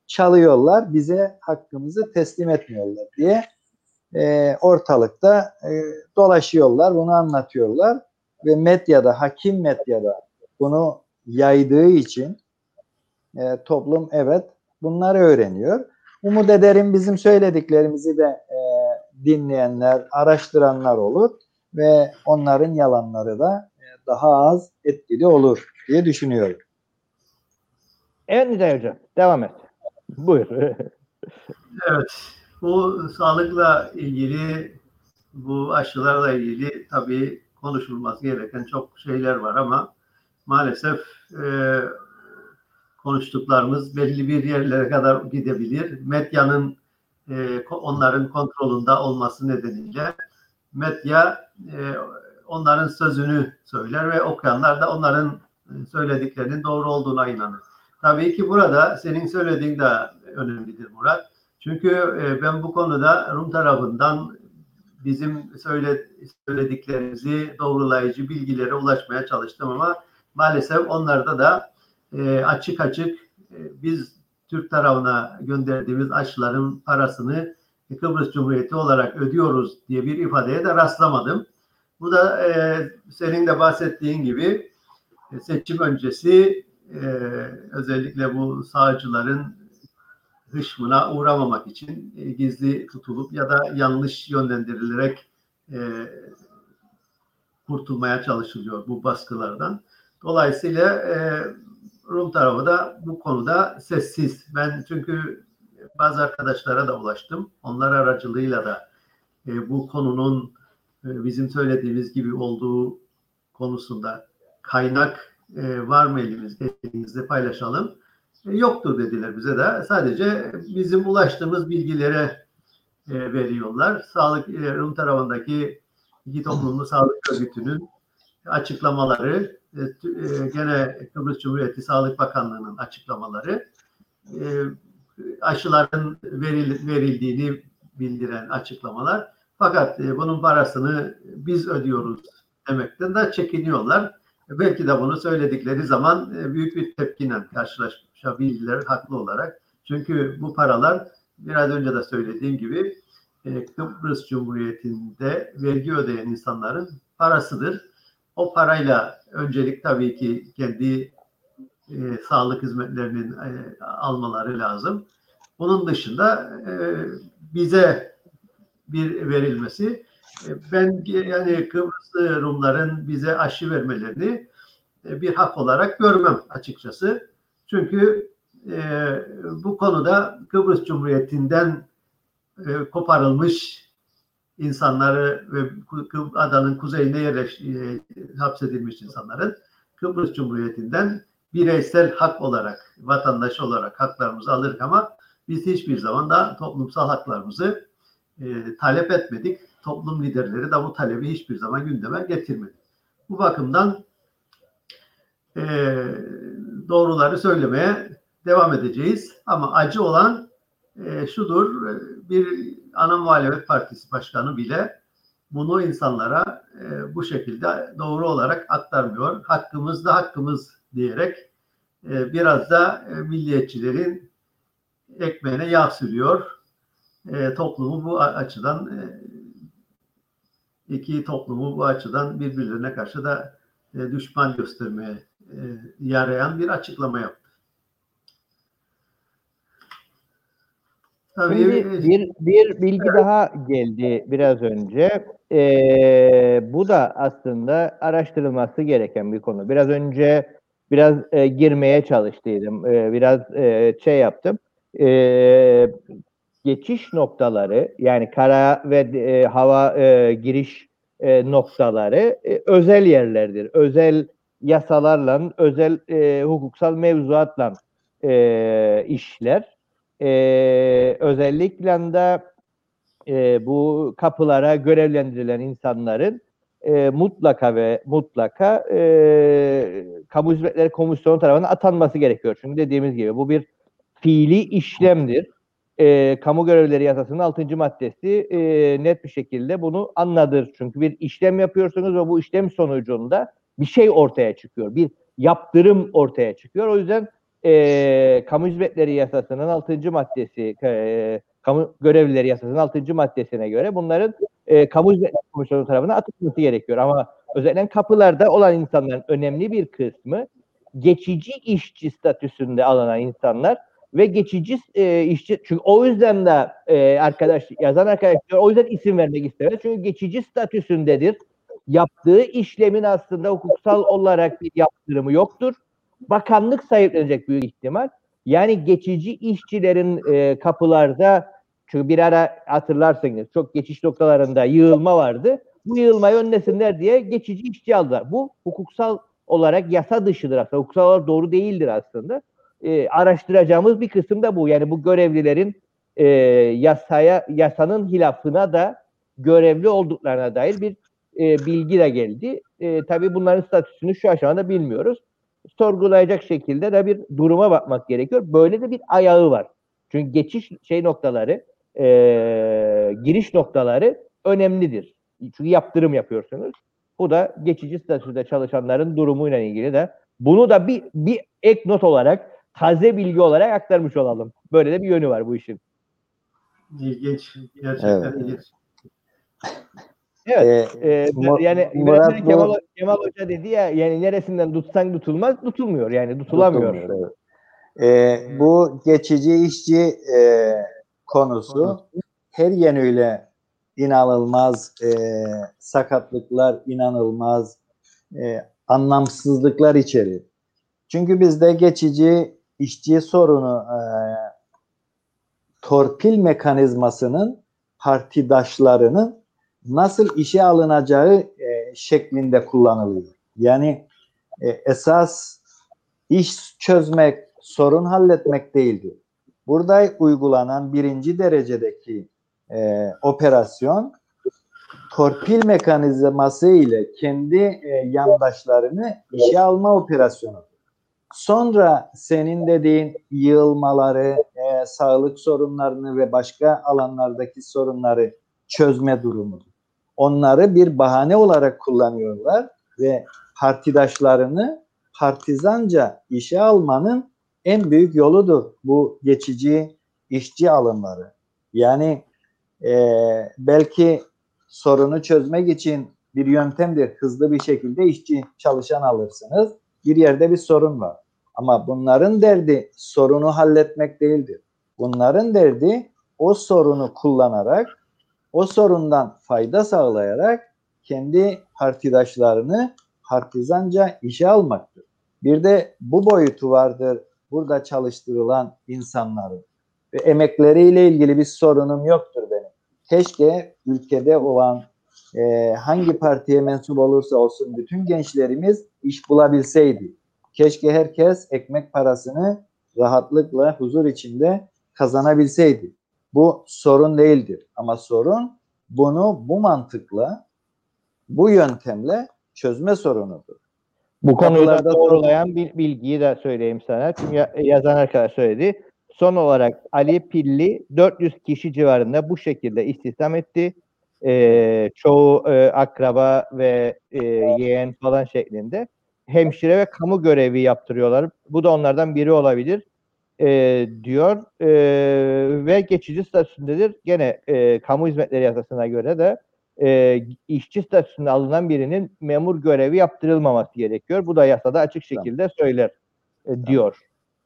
Speaker 3: çalıyorlar. Bize hakkımızı teslim etmiyorlar diye e, ortalıkta e, dolaşıyorlar. Bunu anlatıyorlar. Ve medyada, hakim medyada bunu yaydığı için e, toplum evet bunları öğreniyor. Umut ederim bizim söylediklerimizi de e, dinleyenler, araştıranlar olur ve onların yalanları da e, daha az etkili olur diye düşünüyorum.
Speaker 2: Evet Nidal Hocam devam et. Buyur.
Speaker 4: Evet, bu sağlıkla ilgili, bu aşılarla ilgili tabii konuşulması gereken çok şeyler var ama maalesef e, konuştuklarımız belli bir yerlere kadar gidebilir. Medyanın e, onların kontrolünde olması nedeniyle medya e, onların sözünü söyler ve okuyanlar da onların söylediklerinin doğru olduğuna inanır. Tabii ki burada senin söylediğin de önemlidir Murat. Çünkü e, ben bu konuda Rum tarafından bizim söyle, söylediklerimizi doğrulayıcı bilgilere ulaşmaya çalıştım ama maalesef onlarda da e, açık açık e, biz Türk tarafına gönderdiğimiz aşıların parasını Kıbrıs Cumhuriyeti olarak ödüyoruz diye bir ifadeye de rastlamadım. Bu da senin de bahsettiğin gibi seçim öncesi e, özellikle bu sağcıların hışmına uğramamak için e, gizli tutulup ya da yanlış yönlendirilerek e, kurtulmaya çalışılıyor bu baskılardan. Dolayısıyla e, Rum tarafı da bu konuda sessiz. Ben çünkü bazı arkadaşlara da ulaştım. Onlar aracılığıyla da e, bu konunun e, bizim söylediğimiz gibi olduğu konusunda kaynak e, var mı elimizde, elimizde paylaşalım. E, yoktur dediler bize de. Sadece bizim ulaştığımız bilgilere e, veriyorlar. Sağlık e, Rum tarafındaki iki toplumlu sağlık örgütünün açıklamaları, e, e, gene Kıbrıs Cumhuriyeti Sağlık Bakanlığı'nın açıklamaları, e, aşıların veril, verildiğini bildiren açıklamalar. Fakat e, bunun parasını biz ödüyoruz demekten de çekiniyorlar. Belki de bunu söyledikleri zaman e, büyük bir tepkiyle karşılaşabilirler haklı olarak. Çünkü bu paralar biraz önce de söylediğim gibi e, Kıbrıs Cumhuriyeti'nde vergi ödeyen insanların parasıdır. O parayla öncelik tabii ki kendi e, sağlık hizmetlerinin e, almaları lazım. Bunun dışında e, bize bir verilmesi ben yani Kıbrıslı Rumların bize aşı vermelerini e, bir hak olarak görmem açıkçası. Çünkü e, bu konuda Kıbrıs Cumhuriyeti'nden e, koparılmış insanları ve adanın kuzeyine yerleş, e, hapsedilmiş insanların Kıbrıs Cumhuriyeti'nden bireysel hak olarak, vatandaş olarak haklarımızı alırız ama biz hiçbir zaman da toplumsal haklarımızı e, talep etmedik. Toplum liderleri de bu talebi hiçbir zaman gündeme getirmedi. Bu bakımdan e, doğruları söylemeye devam edeceğiz. Ama acı olan e, şudur, bir ana muhalefet partisi başkanı bile bunu insanlara e, bu şekilde doğru olarak aktarmıyor. Hakkımız da hakkımız diyerek e, biraz da e, milliyetçilerin ekmeğine yağ sürüyor. E, toplumu bu açıdan e, iki toplumu bu açıdan birbirlerine karşı da e, düşman göstermeye e, yarayan bir açıklama yaptı.
Speaker 2: Tabii, Şimdi bir, bir bilgi evet. daha geldi biraz önce. Ee, bu da aslında araştırılması gereken bir konu. Biraz önce biraz e, girmeye çalıştıydım. E, biraz e, şey yaptım. E, geçiş noktaları yani kara ve e, hava e, giriş e, noktaları e, özel yerlerdir. Özel yasalarla, özel e, hukuksal mevzuatla e, işler e, özellikle de e, bu kapılara görevlendirilen insanların e, mutlaka ve mutlaka e, kamu hizmetleri komisyonu tarafından atanması gerekiyor. Çünkü dediğimiz gibi bu bir fiili işlemdir. E, kamu görevleri yasasının 6. maddesi e, net bir şekilde bunu anladır. Çünkü bir işlem yapıyorsunuz ve bu işlem sonucunda bir şey ortaya çıkıyor. Bir yaptırım ortaya çıkıyor. O yüzden e, kamu hizmetleri yasasının 6. maddesi e, kamu görevlileri yasasının 6. maddesine göre bunların e, kamu hizmetleri komisyonu tarafından atılması gerekiyor. Ama özellikle kapılarda olan insanların önemli bir kısmı geçici işçi statüsünde alınan insanlar ve geçici e, işçi çünkü o yüzden de e, arkadaş yazan arkadaşlar o yüzden isim vermek istemez. Çünkü geçici statüsündedir. Yaptığı işlemin aslında hukuksal olarak bir yaptırımı yoktur bakanlık sahiplenecek büyük ihtimal. Yani geçici işçilerin e, kapılarda çünkü bir ara hatırlarsınız çok geçiş noktalarında yığılma vardı. Bu yığılmayı önlesinler diye geçici işçi aldılar. Bu hukuksal olarak yasa dışıdır aslında. Hukuksal olarak doğru değildir aslında. E, araştıracağımız bir kısım da bu. Yani bu görevlilerin e, yasaya yasanın hilafına da görevli olduklarına dair bir e, bilgi de geldi. E, tabii bunların statüsünü şu aşamada bilmiyoruz. Sorgulayacak şekilde de bir duruma bakmak gerekiyor. Böyle de bir ayağı var. Çünkü geçiş şey noktaları, e, giriş noktaları önemlidir. Çünkü yaptırım yapıyorsunuz. Bu da geçici statüde çalışanların durumuyla ilgili de bunu da bir, bir ek not olarak taze bilgi olarak aktarmış olalım. Böyle de bir yönü var bu işin.
Speaker 4: İlginç. Gerçekten
Speaker 3: Evet.
Speaker 4: ilginç.
Speaker 2: Evet.
Speaker 3: Ee, Mu-
Speaker 2: yani
Speaker 3: Murat
Speaker 2: mesela
Speaker 3: bu-
Speaker 2: Kemal, Kemal Hoca dedi ya yani neresinden tutsan tutulmaz tutulmuyor yani tutulamıyor.
Speaker 3: Tutulmuyor, evet. Ee, bu geçici işçi e, konusu her yönüyle inanılmaz e, sakatlıklar, inanılmaz e, anlamsızlıklar içerir. Çünkü bizde geçici işçi sorunu e, torpil mekanizmasının partidaşlarının nasıl işe alınacağı e, şeklinde kullanılıyor. Yani e, esas iş çözmek, sorun halletmek değildir. Burada uygulanan birinci derecedeki e, operasyon torpil mekanizması ile kendi e, yandaşlarını işe alma operasyonu. Sonra senin dediğin yığılmaları, e, sağlık sorunlarını ve başka alanlardaki sorunları çözme durumu. Onları bir bahane olarak kullanıyorlar ve partidaşlarını partizanca işe almanın en büyük yoludur bu geçici işçi alımları. Yani e, belki sorunu çözmek için bir yöntemdir. Hızlı bir şekilde işçi çalışan alırsınız. Bir yerde bir sorun var. Ama bunların derdi sorunu halletmek değildir. Bunların derdi o sorunu kullanarak, o sorundan fayda sağlayarak kendi partidaşlarını partizanca işe almaktır. Bir de bu boyutu vardır burada çalıştırılan insanların ve emekleriyle ilgili bir sorunum yoktur benim. Keşke ülkede olan e, hangi partiye mensup olursa olsun bütün gençlerimiz iş bulabilseydi. Keşke herkes ekmek parasını rahatlıkla, huzur içinde kazanabilseydi. Bu sorun değildir. Ama sorun bunu bu mantıkla, bu yöntemle çözme sorunudur.
Speaker 2: Bu konuyu da doğrulayan bir bilgiyi de söyleyeyim sana. Çünkü ya- yazan arkadaş söyledi. Son olarak Ali Pilli 400 kişi civarında bu şekilde istihdam etti. Ee, çoğu e, akraba ve e, yeğen falan şeklinde. Hemşire ve kamu görevi yaptırıyorlar. Bu da onlardan biri olabilir e, diyor. E, ve geçici statüsündedir. Gene e, kamu hizmetleri yasasına göre de e, işçi statüsünde alınan birinin memur görevi yaptırılmaması gerekiyor. Bu da yasada açık şekilde söyler e, diyor.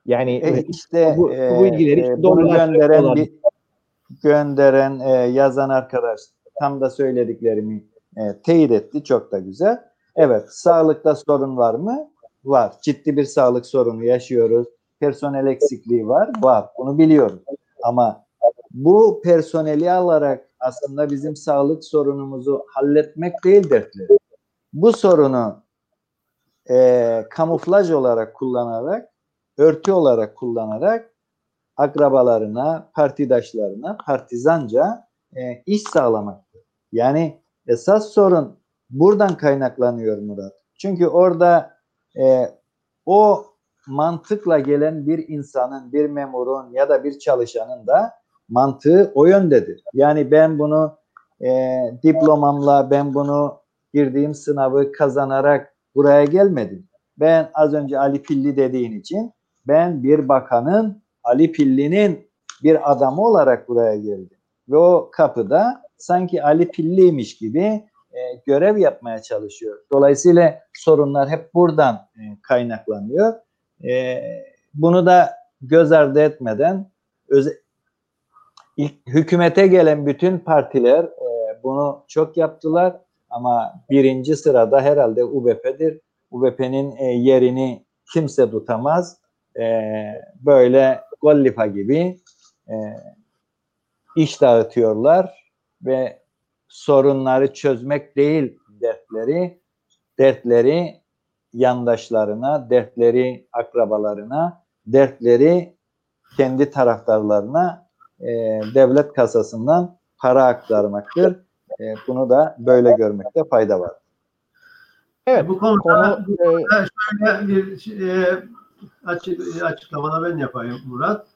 Speaker 2: Yani
Speaker 3: E, işte
Speaker 2: bu- bu
Speaker 3: e,
Speaker 2: bilgileri
Speaker 3: e, bunu
Speaker 2: doğrulaştırmış
Speaker 3: gönderen
Speaker 2: olan.
Speaker 3: bir gönderen e, yazan arkadaş tam da söylediklerimi e, teyit etti. Çok da güzel. Evet, sağlıkta sorun var mı? Var. Ciddi bir sağlık sorunu yaşıyoruz. Personel eksikliği var. Var. Bunu biliyoruz. Ama bu personeli alarak aslında bizim sağlık sorunumuzu halletmek değil dertleri. Bu sorunu e, kamuflaj olarak kullanarak, örtü olarak kullanarak akrabalarına, partidaşlarına partizanca e, iş sağlamaktır. Yani esas sorun buradan kaynaklanıyor Murat. Çünkü orada e, o mantıkla gelen bir insanın, bir memurun ya da bir çalışanın da mantığı o yöndedir. Yani ben bunu e, diplomamla, ben bunu girdiğim sınavı kazanarak buraya gelmedim. Ben az önce Ali Pilli dediğin için ben bir bakanın Ali Pilli'nin bir adamı olarak buraya geldim. Ve o kapıda sanki Ali Pilli'ymiş gibi e, görev yapmaya çalışıyor. Dolayısıyla sorunlar hep buradan e, kaynaklanıyor. E, bunu da göz ardı etmeden ilk hükümete gelen bütün partiler bunu çok yaptılar ama birinci sırada herhalde UBP'dir. UBP'nin yerini kimse tutamaz. Böyle Gollipa gibi iş dağıtıyorlar ve sorunları çözmek değil dertleri, dertleri yandaşlarına, dertleri akrabalarına, dertleri kendi taraftarlarına e, devlet kasasından para aktarmaktır. E, bunu da böyle görmekte fayda var.
Speaker 2: Evet.
Speaker 4: Bu konuda
Speaker 2: Konu
Speaker 4: bu
Speaker 2: e,
Speaker 4: şöyle bir e, açık, açıklamada ben yapayım Murat.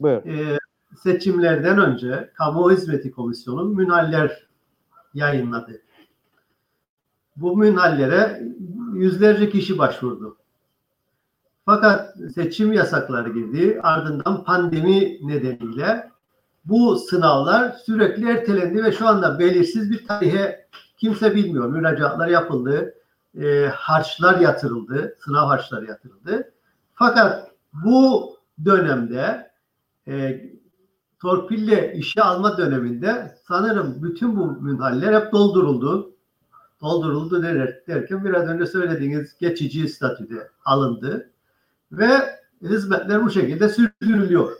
Speaker 2: buyur.
Speaker 4: E, seçimlerden önce Kamu Hizmeti Komisyonu münhaller yayınladı. Bu münhallere yüzlerce kişi başvurdu. Fakat seçim yasakları girdi. Ardından pandemi nedeniyle bu sınavlar sürekli ertelendi ve şu anda belirsiz bir tarihe kimse bilmiyor. Müracaatlar yapıldı, e, harçlar yatırıldı, sınav harçları yatırıldı. Fakat bu dönemde e, torpille işe alma döneminde sanırım bütün bu münhaller hep dolduruldu. Dolduruldu der, derken biraz önce söylediğiniz geçici statüde alındı ve hizmetler bu şekilde sürdürülüyor.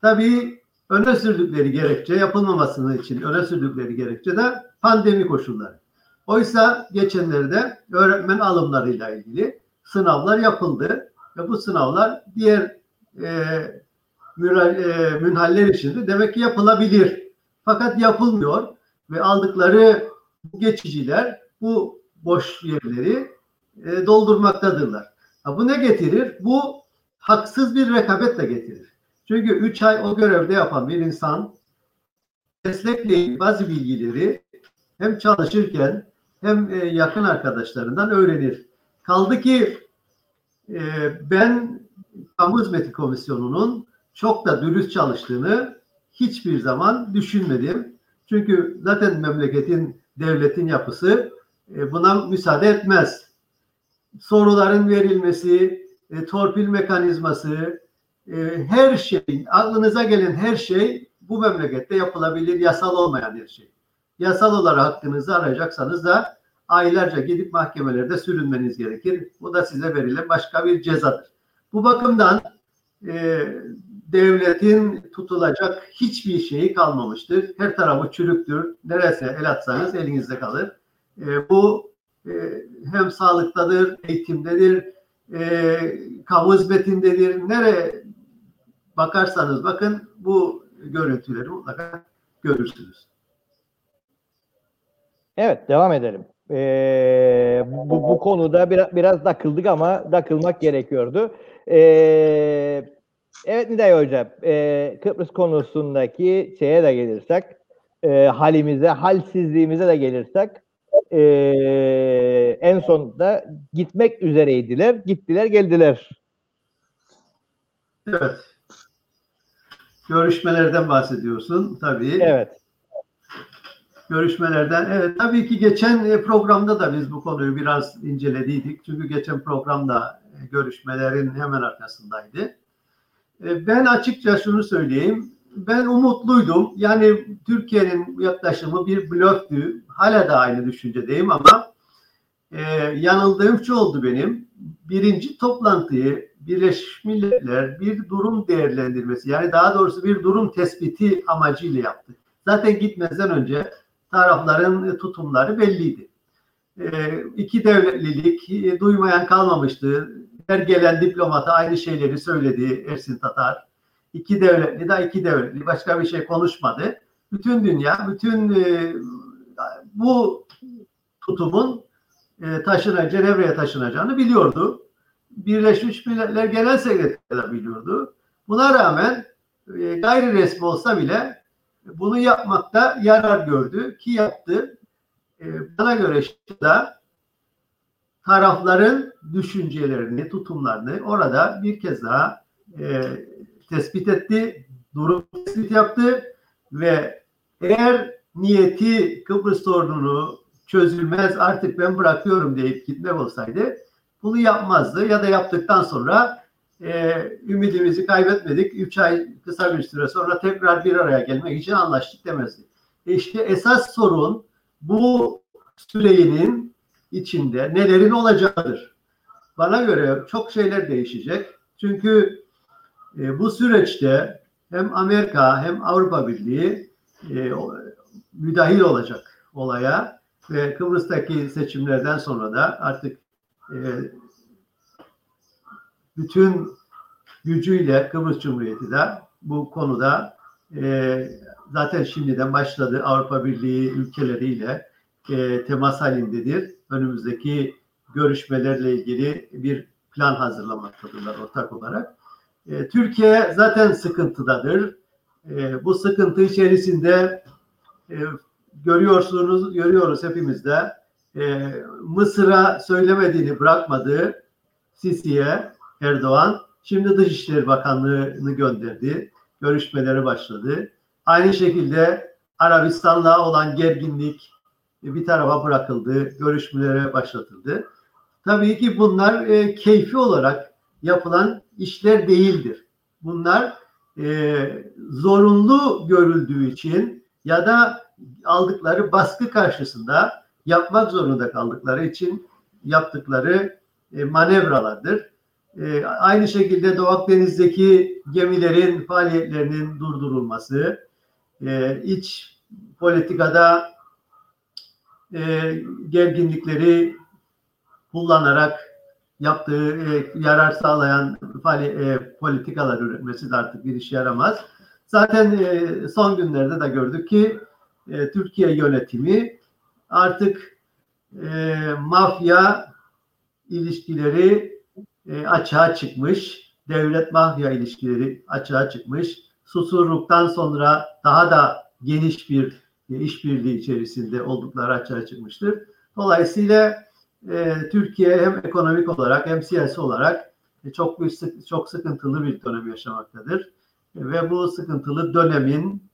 Speaker 4: Tabii öne sürdükleri gerekçe yapılmamasının için öne sürdükleri gerekçe de pandemi koşulları. Oysa geçenlerde öğretmen alımlarıyla ilgili sınavlar yapıldı ve bu sınavlar diğer e, münhaller için de demek ki yapılabilir. Fakat yapılmıyor ve aldıkları geçiciler bu boş yerleri e, doldurmaktadırlar. Ha, bu ne getirir? Bu haksız bir rekabet de getirir. Çünkü 3 ay o görevde yapan bir insan meslekle ilgili bazı bilgileri hem çalışırken hem e, yakın arkadaşlarından öğrenir. Kaldı ki e, ben Kamu Hizmeti Komisyonu'nun çok da dürüst çalıştığını hiçbir zaman düşünmedim. Çünkü zaten memleketin, devletin yapısı e, buna müsaade etmez. Soruların verilmesi, e, torpil mekanizması, e, her şey, aklınıza gelen her şey bu memlekette yapılabilir, yasal olmayan her şey. Yasal olarak hakkınızı arayacaksanız da aylarca gidip mahkemelerde sürünmeniz gerekir. Bu da size verilen başka bir cezadır. Bu bakımdan devletin tutulacak hiçbir şeyi kalmamıştır. Her tarafı çürüktür. Neresi el atsanız elinizde kalır. E, bu e, hem sağlıktadır, eğitimdedir, e, kamu hizmetindedir. Nereye bakarsanız bakın bu görüntüleri mutlaka görürsünüz.
Speaker 2: Evet devam edelim. Ee, bu, bu konuda biraz, biraz dakıldık ama dakılmak gerekiyordu. Ee, evet Niday Hocam, e, Kıbrıs konusundaki şeye de gelirsek, e, halimize, halsizliğimize de gelirsek, e, en sonunda gitmek üzereydiler, gittiler geldiler.
Speaker 4: Evet. Görüşmelerden bahsediyorsun tabii.
Speaker 2: Evet.
Speaker 4: görüşmelerden. Evet, tabii ki geçen e, programda da biz bu konuyu biraz incelediydik. Çünkü geçen programda e, görüşmelerin hemen arkasındaydı. E, Ben açıkça şunu söyleyeyim. Ben umutluydum. Yani Türkiye'nin yaklaşımı bir blöftü. Hala da aynı düşüncedeyim ama e, yanıldığım şu oldu benim. Birinci toplantıyı Birleşmiş Milletler bir durum değerlendirmesi yani daha doğrusu bir durum tespiti amacıyla yaptı. Zaten gitmezden önce tarafların tutumları belliydi. E, iki devletlilik e, duymayan kalmamıştı. Her gelen diplomata aynı şeyleri söyledi Ersin Tatar. İki devletli de iki devletli başka bir şey konuşmadı. Bütün dünya, bütün e, bu tutumun e, taşına, Cenevre'ye taşınacağını biliyordu. Birleşmiş Milletler Genel Sekreteri de biliyordu. Buna rağmen e, gayri resmi olsa bile bunu yapmakta yarar gördü ki yaptı. E, bana göre da tarafların düşüncelerini, tutumlarını orada bir kez daha e, tespit etti, durum tespit yaptı ve eğer niyeti Kıbrıs sorununu çözülmez artık ben bırakıyorum deyip gitmek olsaydı bunu yapmazdı ya da yaptıktan sonra e, ümidimizi kaybetmedik. Üç ay kısa bir süre sonra tekrar bir araya gelmek için anlaştık demezdi. E işte esas sorun bu sürenin içinde nelerin olacağıdır. Bana göre çok şeyler değişecek. Çünkü e, bu süreçte hem Amerika hem Avrupa Birliği e, müdahil olacak olaya ve Kıbrıs'taki seçimlerden sonra da artık e, bütün gücüyle Kıbrıs Cumhuriyeti de bu konuda e, zaten şimdiden başladı Avrupa Birliği ülkeleriyle e, temas halindedir. Önümüzdeki görüşmelerle ilgili bir plan hazırlamaktadırlar ortak olarak. E, Türkiye zaten sıkıntıdadır. E, bu sıkıntı içerisinde e, görüyorsunuz, görüyoruz hepimiz de e, Mısır'a söylemediğini bırakmadığı Sisi'ye Erdoğan şimdi Dışişleri Bakanlığı'nı gönderdi. Görüşmeleri başladı. Aynı şekilde Arabistan'la olan gerginlik bir tarafa bırakıldı. Görüşmelere başlatıldı. Tabii ki bunlar e, keyfi olarak yapılan işler değildir. Bunlar e, zorunlu görüldüğü için ya da aldıkları baskı karşısında yapmak zorunda kaldıkları için yaptıkları e, manevralardır. E, aynı şekilde Doğu Akdeniz'deki gemilerin faaliyetlerinin durdurulması, e, iç politikada e, gerginlikleri kullanarak yaptığı e, yarar sağlayan fali, e, politikalar üretmesi de artık bir işe yaramaz. Zaten e, son günlerde de gördük ki e, Türkiye yönetimi artık e, mafya ilişkileri e, açığa çıkmış. Devlet mafya ilişkileri açığa çıkmış. Susurluktan sonra daha da geniş bir işbirliği içerisinde oldukları açığa çıkmıştır. Dolayısıyla e, Türkiye hem ekonomik olarak hem siyasi olarak e, çok bir çok sıkıntılı bir dönem yaşamaktadır. E, ve bu sıkıntılı dönemin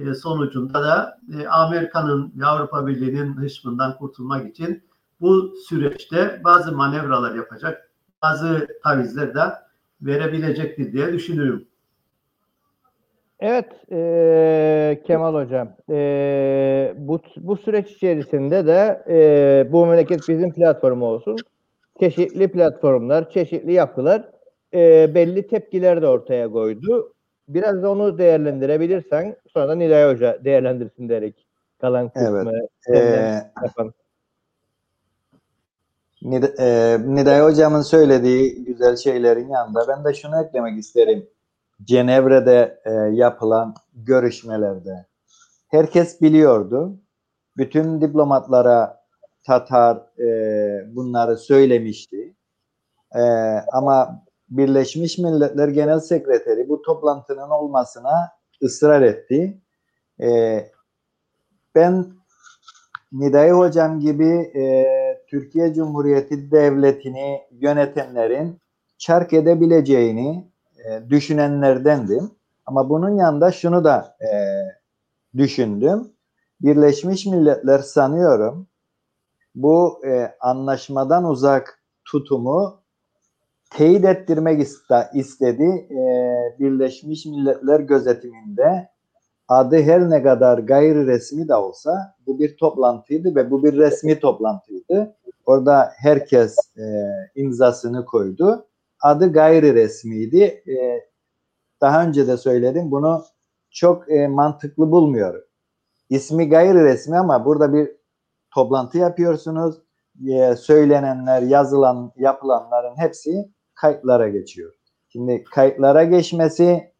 Speaker 4: e, sonucunda da e, Amerika'nın ve Avrupa Birliği'nin hışmından kurtulmak için bu süreçte bazı manevralar yapacak, bazı tavizler de verebilecektir diye düşünüyorum.
Speaker 2: Evet e, Kemal Hocam e, bu, bu süreç içerisinde de e, bu memleket bizim platformu olsun. Çeşitli platformlar, çeşitli yapılar e, belli tepkiler de ortaya koydu. Biraz da onu değerlendirebilirsen sonra da Nilay Hoca değerlendirsin derek kalan kısmı
Speaker 3: evet. ee, Niday Hocam'ın söylediği güzel şeylerin yanında ben de şunu eklemek isterim. Cenevre'de e, yapılan görüşmelerde herkes biliyordu. Bütün diplomatlara Tatar e, bunları söylemişti. E, ama Birleşmiş Milletler Genel Sekreteri bu toplantının olmasına ısrar etti. E, ben Niday Hocam gibi e, Türkiye Cumhuriyeti Devleti'ni yönetenlerin çark edebileceğini e, düşünenlerdendim. Ama bunun yanında şunu da e, düşündüm. Birleşmiş Milletler sanıyorum bu e, anlaşmadan uzak tutumu teyit ettirmek istedi. E, Birleşmiş Milletler gözetiminde adı her ne kadar gayri resmi de olsa bu bir toplantıydı ve bu bir resmi toplantıydı. Orada herkes e, imzasını koydu adı gayri resmiydi. E, daha önce de söyledim bunu çok e, mantıklı bulmuyorum. İsmi gayri resmi ama burada bir toplantı yapıyorsunuz. E, söylenenler, yazılan, yapılanların hepsi kayıtlara geçiyor. Şimdi kayıtlara geçmesi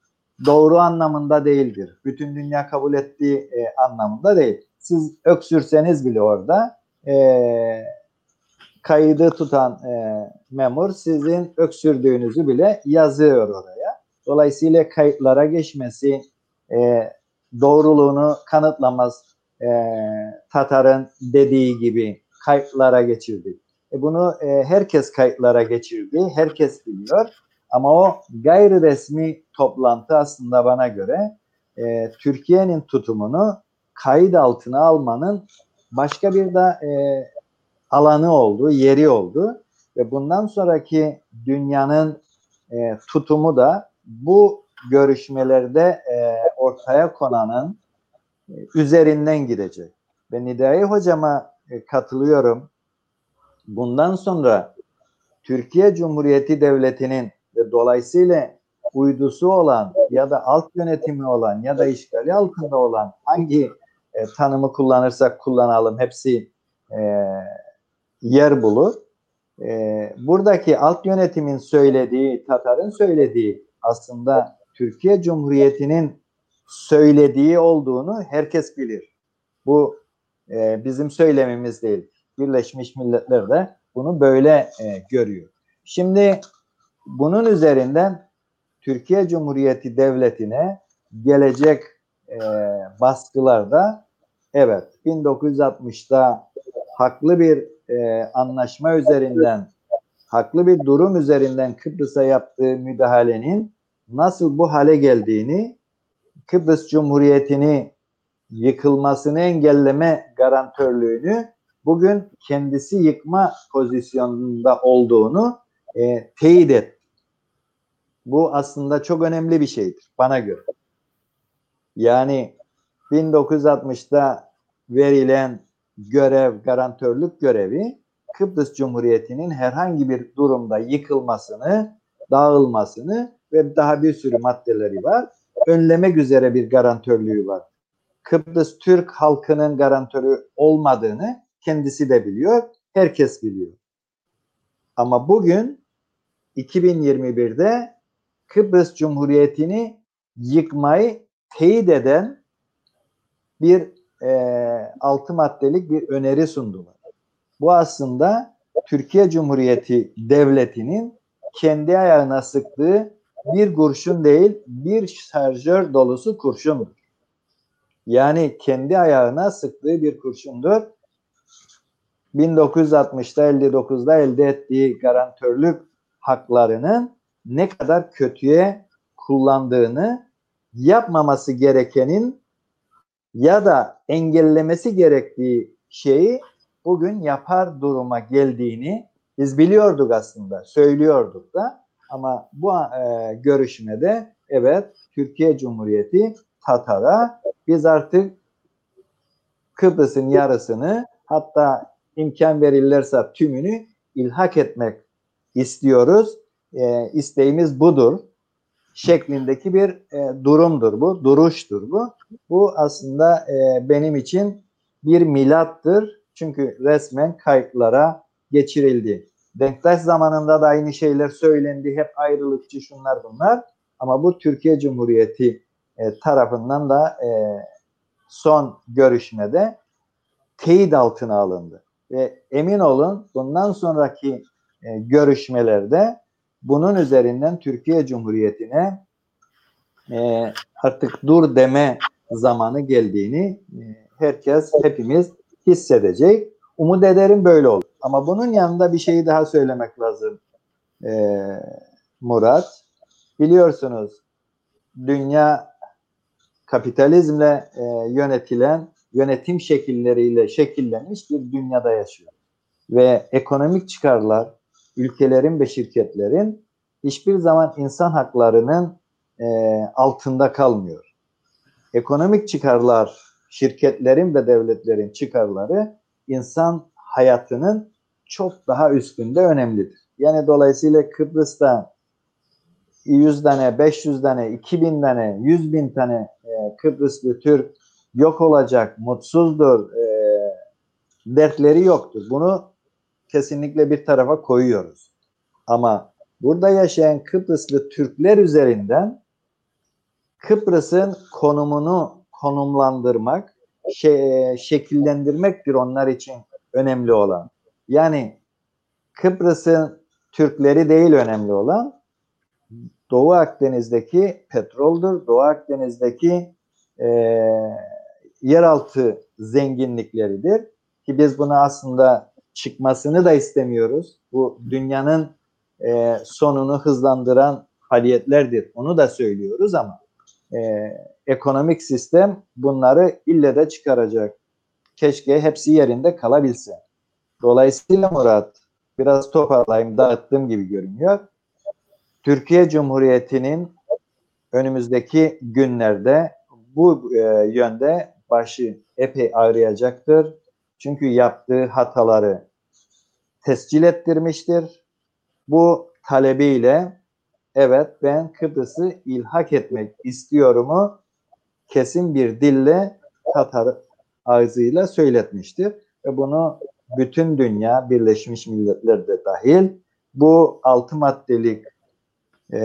Speaker 3: doğru anlamında değildir. Bütün dünya kabul ettiği e, anlamında değil. Siz öksürseniz bile orada e, kaydı tutan e, memur sizin öksürdüğünüzü bile yazıyor oraya. Dolayısıyla kayıtlara geçmesi e, doğruluğunu kanıtlamaz. E, Tatar'ın dediği gibi kayıtlara geçirdi. E, bunu e, herkes kayıtlara geçirdi, herkes biliyor. Ama o gayri resmi toplantı aslında bana göre e, Türkiye'nin tutumunu kayıt altına almanın başka bir de e, alanı oldu, yeri oldu ve bundan sonraki dünyanın e, tutumu da bu görüşmelerde e, ortaya konanın e, üzerinden gidecek. Ve Nidai hocama e, katılıyorum. Bundan sonra Türkiye Cumhuriyeti Devleti'nin ve dolayısıyla uydusu olan ya da alt yönetimi olan ya da işgali altında olan hangi e, tanımı kullanırsak kullanalım hepsi e, yer bulur. e, buradaki alt yönetimin söylediği, Tatar'ın söylediği aslında Türkiye Cumhuriyeti'nin söylediği olduğunu herkes bilir. Bu e, bizim söylememiz değil. Birleşmiş Milletler de bunu böyle e, görüyor. Şimdi bunun üzerinden Türkiye Cumhuriyeti Devleti'ne gelecek e, baskılarda evet 1960'da haklı bir e, anlaşma üzerinden haklı bir durum üzerinden Kıbrıs'a yaptığı müdahalenin nasıl bu hale geldiğini Kıbrıs Cumhuriyeti'ni yıkılmasını engelleme garantörlüğünü bugün kendisi yıkma pozisyonunda olduğunu e, teyit et. Bu aslında çok önemli bir şeydir bana göre. Yani 1960'da verilen görev, garantörlük görevi Kıbrıs Cumhuriyeti'nin herhangi bir durumda yıkılmasını, dağılmasını ve daha bir sürü maddeleri var. Önlemek üzere bir garantörlüğü var. Kıbrıs Türk halkının garantörü olmadığını kendisi de biliyor, herkes biliyor. Ama bugün 2021'de Kıbrıs Cumhuriyeti'ni yıkmayı teyit eden bir e, altı maddelik bir öneri sundular. Bu aslında Türkiye Cumhuriyeti Devleti'nin kendi ayağına sıktığı bir kurşun değil, bir şarjör dolusu kurşundur. Yani kendi ayağına sıktığı bir kurşundur. 1960'da 59'da elde ettiği garantörlük haklarının ne kadar kötüye kullandığını yapmaması gerekenin ya da engellemesi gerektiği şeyi bugün yapar duruma geldiğini biz biliyorduk aslında, söylüyorduk da ama bu e, görüşmede evet Türkiye Cumhuriyeti Tatar'a biz artık Kıbrıs'ın yarısını hatta imkan verirlerse tümünü ilhak etmek istiyoruz. E, isteğimiz budur şeklindeki bir e, durumdur bu, duruştur bu. Bu aslında e, benim için bir milattır. Çünkü resmen kayıtlara geçirildi. Denktaş zamanında da aynı şeyler söylendi. Hep ayrılıkçı şunlar bunlar. Ama bu Türkiye Cumhuriyeti e, tarafından da e, son görüşmede teyit altına alındı. Ve emin olun bundan sonraki e, görüşmelerde bunun üzerinden Türkiye Cumhuriyeti'ne e, artık dur deme zamanı geldiğini e, herkes, hepimiz hissedecek. Umut ederim böyle olur. Ama bunun yanında bir şeyi daha söylemek lazım e, Murat. Biliyorsunuz dünya kapitalizmle e, yönetilen yönetim şekilleriyle şekillenmiş bir dünyada yaşıyor. Ve ekonomik çıkarlar ülkelerin ve şirketlerin hiçbir zaman insan haklarının e, altında kalmıyor. Ekonomik çıkarlar, şirketlerin ve devletlerin çıkarları insan hayatının çok daha üstünde önemlidir. Yani dolayısıyla Kıbrıs'ta 100 tane, 500 tane, 2000 tane, 100 bin tane e, Kıbrıslı Türk yok olacak, mutsuzdur, e, dertleri yoktur. Bunu kesinlikle bir tarafa koyuyoruz. Ama burada yaşayan Kıbrıslı Türkler üzerinden Kıbrıs'ın konumunu konumlandırmak, şey, şekillendirmektir onlar için önemli olan. Yani Kıbrıs'ın Türkleri değil önemli olan Doğu Akdeniz'deki petroldur. Doğu Akdeniz'deki e, yeraltı zenginlikleridir. Ki biz bunu aslında çıkmasını da istemiyoruz. Bu dünyanın e, sonunu hızlandıran faaliyetlerdir. Onu da söylüyoruz ama e, ekonomik sistem bunları ille de çıkaracak. Keşke hepsi yerinde kalabilse. Dolayısıyla Murat biraz toparlayayım dağıttığım gibi görünüyor. Türkiye Cumhuriyeti'nin önümüzdeki günlerde bu e, yönde başı epey ağrıyacaktır. Çünkü yaptığı hataları tescil ettirmiştir. Bu talebiyle evet ben Kıbrıs'ı ilhak etmek istiyorumu kesin bir dille Tatar ağzıyla söyletmiştir. Ve bunu bütün dünya Birleşmiş Milletler de dahil bu altı maddelik e,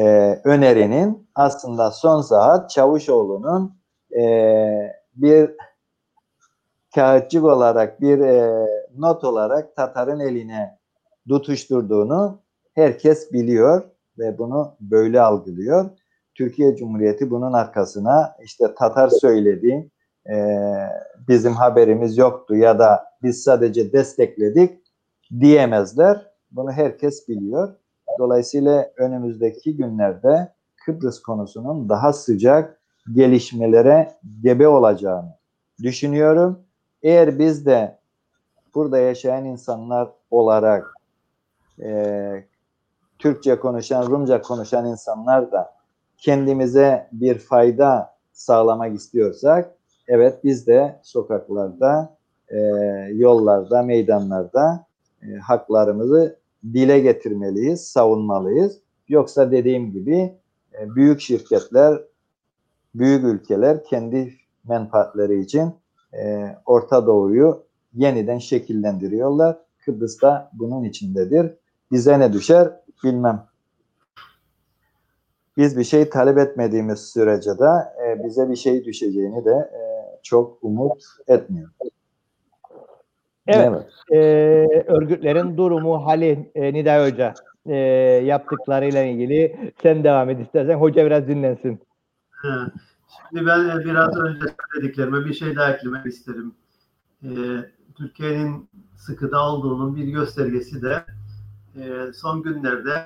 Speaker 3: önerinin aslında son saat Çavuşoğlu'nun e, bir kağıtçık olarak bir e, not olarak Tatar'ın eline tutuşturduğunu herkes biliyor ve bunu böyle algılıyor. Türkiye Cumhuriyeti bunun arkasına işte Tatar söyledi, e, bizim haberimiz yoktu ya da biz sadece destekledik diyemezler. Bunu herkes biliyor. Dolayısıyla önümüzdeki günlerde Kıbrıs konusunun daha sıcak gelişmelere gebe olacağını düşünüyorum. Eğer biz de burada yaşayan insanlar olarak e, Türkçe konuşan, Rumca konuşan insanlar da kendimize bir fayda sağlamak istiyorsak evet biz de sokaklarda, e, yollarda, meydanlarda e, haklarımızı dile getirmeliyiz, savunmalıyız. Yoksa dediğim gibi e, büyük şirketler, büyük ülkeler kendi menfaatleri için e, Orta Doğu'yu yeniden şekillendiriyorlar. Kıbrıs da bunun içindedir. Bize ne düşer bilmem. Biz bir şey talep etmediğimiz sürece de e, bize bir şey düşeceğini de e, çok umut etmiyor.
Speaker 2: Evet. E, örgütlerin durumu, hali e, Nida Hoca e, yaptıklarıyla ilgili sen devam et istersen. Hoca biraz dinlensin.
Speaker 4: Şimdi ben biraz önce söylediklerime bir şey daha eklemek isterim. E, Türkiye'nin sıkıda olduğunun bir göstergesi de e, son günlerde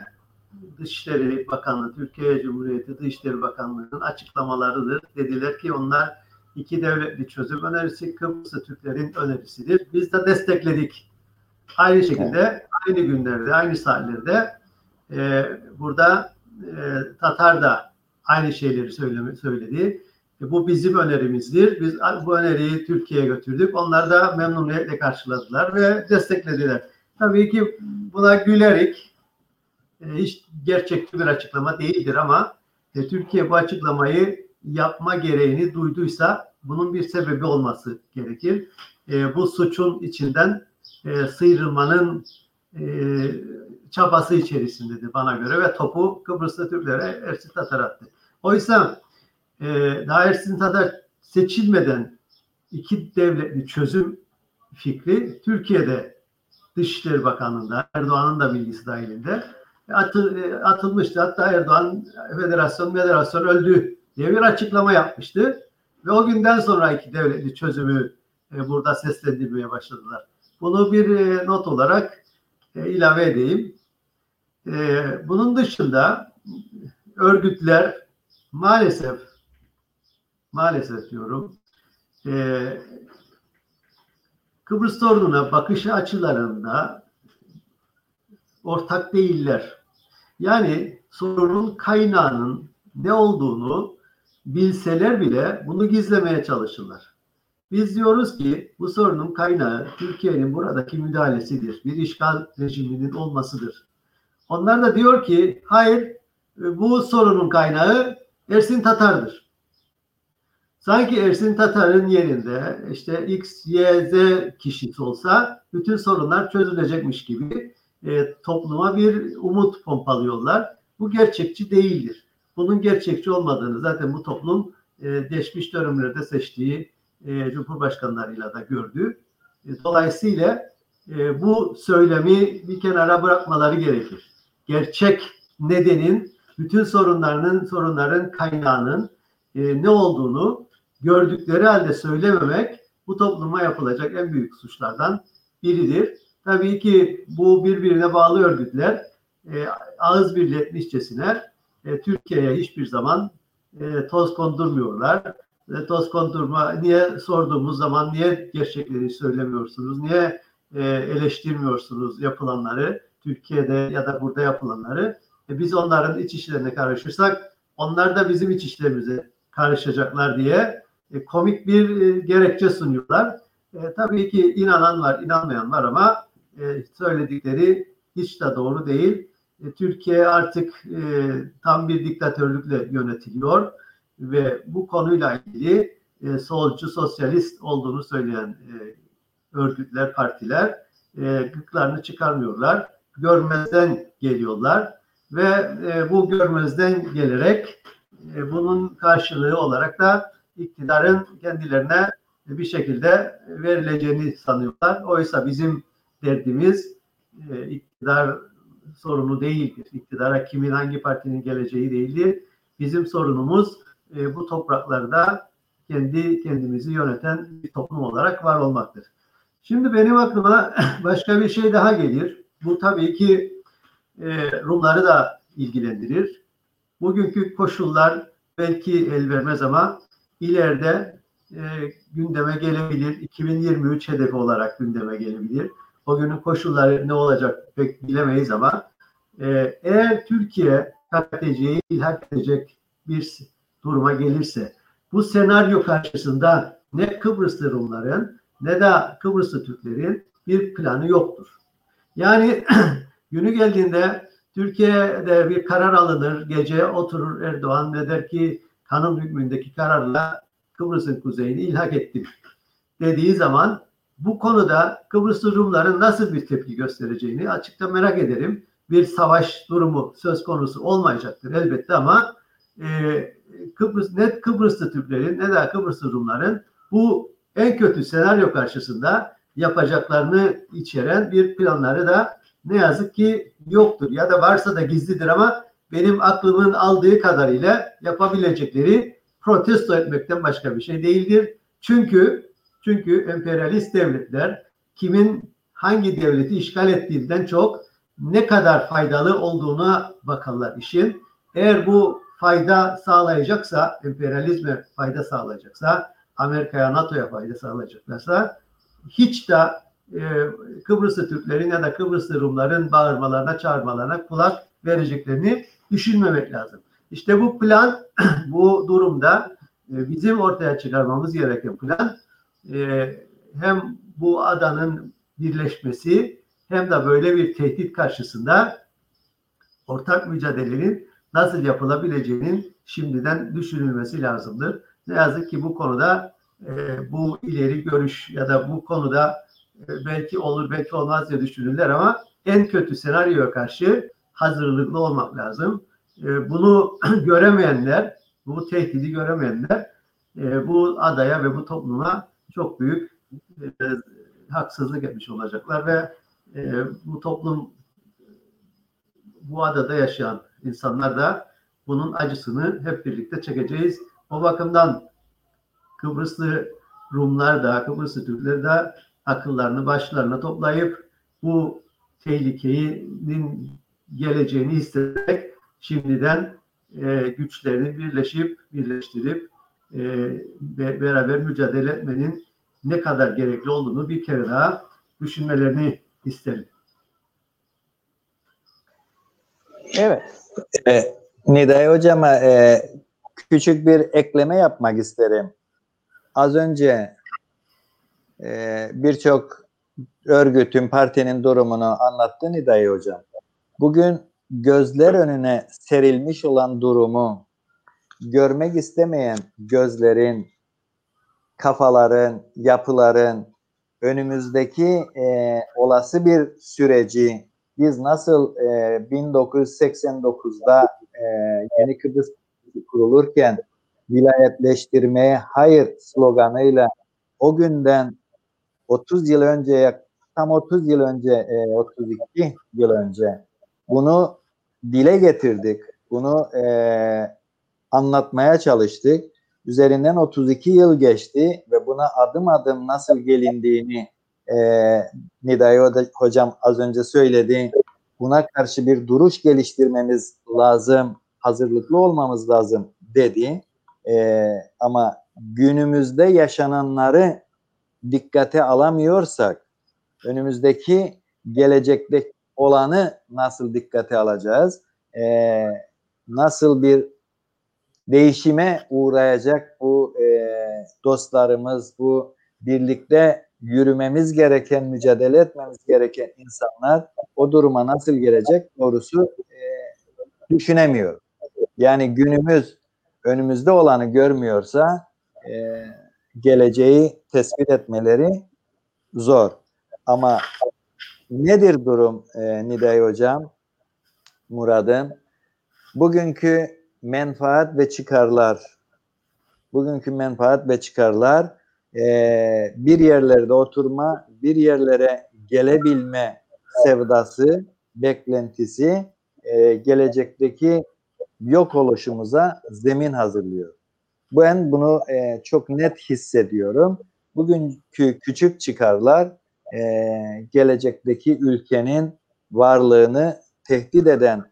Speaker 4: Dışişleri Bakanlığı, Türkiye Cumhuriyeti Dışişleri Bakanlığı'nın açıklamalarıdır. Dediler ki onlar iki devletli çözüm önerisi Kıbrıs'ı Türklerin önerisidir. Biz de destekledik. Aynı şekilde aynı günlerde, aynı saatlerde e, burada e, Tatar da aynı şeyleri söyleme, söyledi. E, bu bizim önerimizdir. Biz bu öneriyi Türkiye'ye götürdük. Onlar da memnuniyetle karşıladılar ve desteklediler. Tabii ki buna gülerek e, hiç gerçekçi bir açıklama değildir ama e, Türkiye bu açıklamayı yapma gereğini duyduysa bunun bir sebebi olması gerekir. E, bu suçun içinden e, sıyrılmanın e, çabası içerisindedir bana göre ve topu Kıbrıs'ta Türklere Ersin Tatar attı. Oysa e, daha Ersin seçilmeden iki devletli çözüm fikri Türkiye'de Dışişleri Bakanlığı'nda Erdoğan'ın da bilgisi dahilinde atıl, e, atılmıştı. Hatta Erdoğan federasyon federasyon öldü diye bir açıklama yapmıştı. Ve o günden sonra iki devletli çözümü e, burada seslendirmeye başladılar. Bunu bir e, not olarak e, ilave edeyim. E, bunun dışında örgütler maalesef maalesef diyorum e, Kıbrıs sorununa bakış açılarında ortak değiller. Yani sorunun kaynağının ne olduğunu bilseler bile bunu gizlemeye çalışırlar. Biz diyoruz ki bu sorunun kaynağı Türkiye'nin buradaki müdahalesidir. Bir işgal rejiminin olmasıdır. Onlar da diyor ki hayır bu sorunun kaynağı Ersin Tatar'dır. Sanki Ersin Tatar'ın yerinde işte X, Y, Z kişisi olsa bütün sorunlar çözülecekmiş gibi e, topluma bir umut pompalıyorlar. Bu gerçekçi değildir. Bunun gerçekçi olmadığını zaten bu toplum e, geçmiş dönemlerde seçtiği e, cumhurbaşkanlarıyla da gördü. E, dolayısıyla e, bu söylemi bir kenara bırakmaları gerekir. Gerçek nedenin bütün sorunlarının sorunların kaynağının e, ne olduğunu gördükleri halde söylememek bu topluma yapılacak en büyük suçlardan biridir. Tabii ki bu birbirine bağlı örgütler e, ağız birletmişçesine e, Türkiye'ye hiçbir zaman e, toz kondurmuyorlar. E, toz kondurma niye sorduğumuz zaman niye gerçekleri söylemiyorsunuz, niye e, eleştirmiyorsunuz yapılanları, Türkiye'de ya da burada yapılanları. E, biz onların iç işlerine karışırsak onlar da bizim iç işlerimize karışacaklar diye e, komik bir e, gerekçe sunuyorlar. E, tabii ki inanan var, inanmayan var ama e, söyledikleri hiç de doğru değil. E, Türkiye artık e, tam bir diktatörlükle yönetiliyor ve bu konuyla ilgili e, solcu, sosyalist olduğunu söyleyen e, örgütler, partiler e, gıklarını çıkarmıyorlar. Görmezden geliyorlar ve e, bu görmezden gelerek e, bunun karşılığı olarak da iktidarın kendilerine bir şekilde verileceğini sanıyorlar. Oysa bizim derdimiz e, iktidar sorunu değildir. İktidara kimin hangi partinin geleceği değildir. Bizim sorunumuz e, bu topraklarda kendi kendimizi yöneten bir toplum olarak var olmaktır. Şimdi benim aklıma başka bir şey daha gelir. Bu tabii ki e, Rumları da ilgilendirir. Bugünkü koşullar belki el vermez ama ileride e, gündeme gelebilir. 2023 hedefi olarak gündeme gelebilir. O günün koşulları ne olacak pek bilemeyiz ama e, eğer Türkiye KTC'yi ilhak edecek bir duruma gelirse bu senaryo karşısında ne Kıbrıslı Rumların ne de Kıbrıslı Türklerin bir planı yoktur. Yani günü geldiğinde Türkiye'de bir karar alınır, gece oturur Erdoğan ve der ki kanun hükmündeki kararla Kıbrıs'ın kuzeyini ilhak ettim dediği zaman bu konuda Kıbrıslı Rumların nasıl bir tepki göstereceğini açıkça merak ederim. Bir savaş durumu söz konusu olmayacaktır elbette ama e, Kıbrıs net Kıbrıslı Türklerin ne de Kıbrıslı Rumların bu en kötü senaryo karşısında yapacaklarını içeren bir planları da ne yazık ki yoktur ya da varsa da gizlidir ama benim aklımın aldığı kadarıyla yapabilecekleri protesto etmekten başka bir şey değildir. Çünkü çünkü emperyalist devletler kimin hangi devleti işgal ettiğinden çok ne kadar faydalı olduğuna bakarlar işin. Eğer bu fayda sağlayacaksa, emperyalizme fayda sağlayacaksa, Amerika'ya, NATO'ya fayda sağlayacaklarsa hiç de e, Kıbrıslı Türklerin ya da Kıbrıslı Rumların bağırmalarına, çağırmalarına kulak vereceklerini düşünmemek lazım. İşte bu plan, bu durumda e, bizim ortaya çıkarmamız gereken plan e, hem bu adanın birleşmesi hem de böyle bir tehdit karşısında ortak mücadelenin nasıl yapılabileceğinin şimdiden düşünülmesi lazımdır. Ne yazık ki bu konuda e, bu ileri görüş ya da bu konuda belki olur belki olmaz diye düşünürler ama en kötü senaryoya karşı hazırlıklı olmak lazım. E, bunu göremeyenler, bu tehdidi göremeyenler e, bu adaya ve bu topluma çok büyük e, haksızlık etmiş olacaklar ve e, bu toplum bu adada yaşayan insanlar da bunun acısını hep birlikte çekeceğiz. O bakımdan Kıbrıslı Rumlar da, Kıbrıslı Türkler de akıllarını başlarına toplayıp bu tehlikenin geleceğini isteyerek şimdiden e, güçlerini birleşip birleştirip e, beraber mücadele etmenin ne kadar gerekli olduğunu bir kere daha düşünmelerini isterim.
Speaker 2: Evet.
Speaker 3: E, Niday Hocam'a e, küçük bir ekleme yapmak isterim. Az önce e, birçok örgütün, partinin durumunu anlattı Niday Hocam. Bugün gözler önüne serilmiş olan durumu görmek istemeyen gözlerin, kafaların, yapıların önümüzdeki e, olası bir süreci biz nasıl e, 1989'da e, Yeni Kıbrıs kurulurken vilayetleştirmeye hayır sloganıyla o günden 30 yıl önce tam 30 yıl önce e, 32 yıl önce bunu dile getirdik. Bunu e, anlatmaya çalıştık. Üzerinden 32 yıl geçti ve buna adım adım nasıl gelindiğini e, Niday hocam az önce söyledi. Buna karşı bir duruş geliştirmemiz lazım, hazırlıklı olmamız lazım dedi. E, ama günümüzde yaşananları dikkate alamıyorsak önümüzdeki gelecekte olanı nasıl dikkate alacağız? E, nasıl bir değişime uğrayacak bu e, dostlarımız, bu birlikte yürümemiz gereken, mücadele etmemiz gereken insanlar o duruma nasıl gelecek doğrusu e, düşünemiyorum. Yani günümüz önümüzde olanı görmüyorsa e, geleceği tespit etmeleri zor. Ama nedir durum e, Niday Hocam? Murad'ım. Bugünkü menfaat ve çıkarlar bugünkü menfaat ve çıkarlar e, bir yerlerde oturma, bir yerlere gelebilme sevdası, beklentisi e, gelecekteki yok oluşumuza zemin hazırlıyor. Ben bunu e, çok net hissediyorum. Bugünkü küçük çıkarlar e, gelecekteki ülkenin varlığını tehdit eden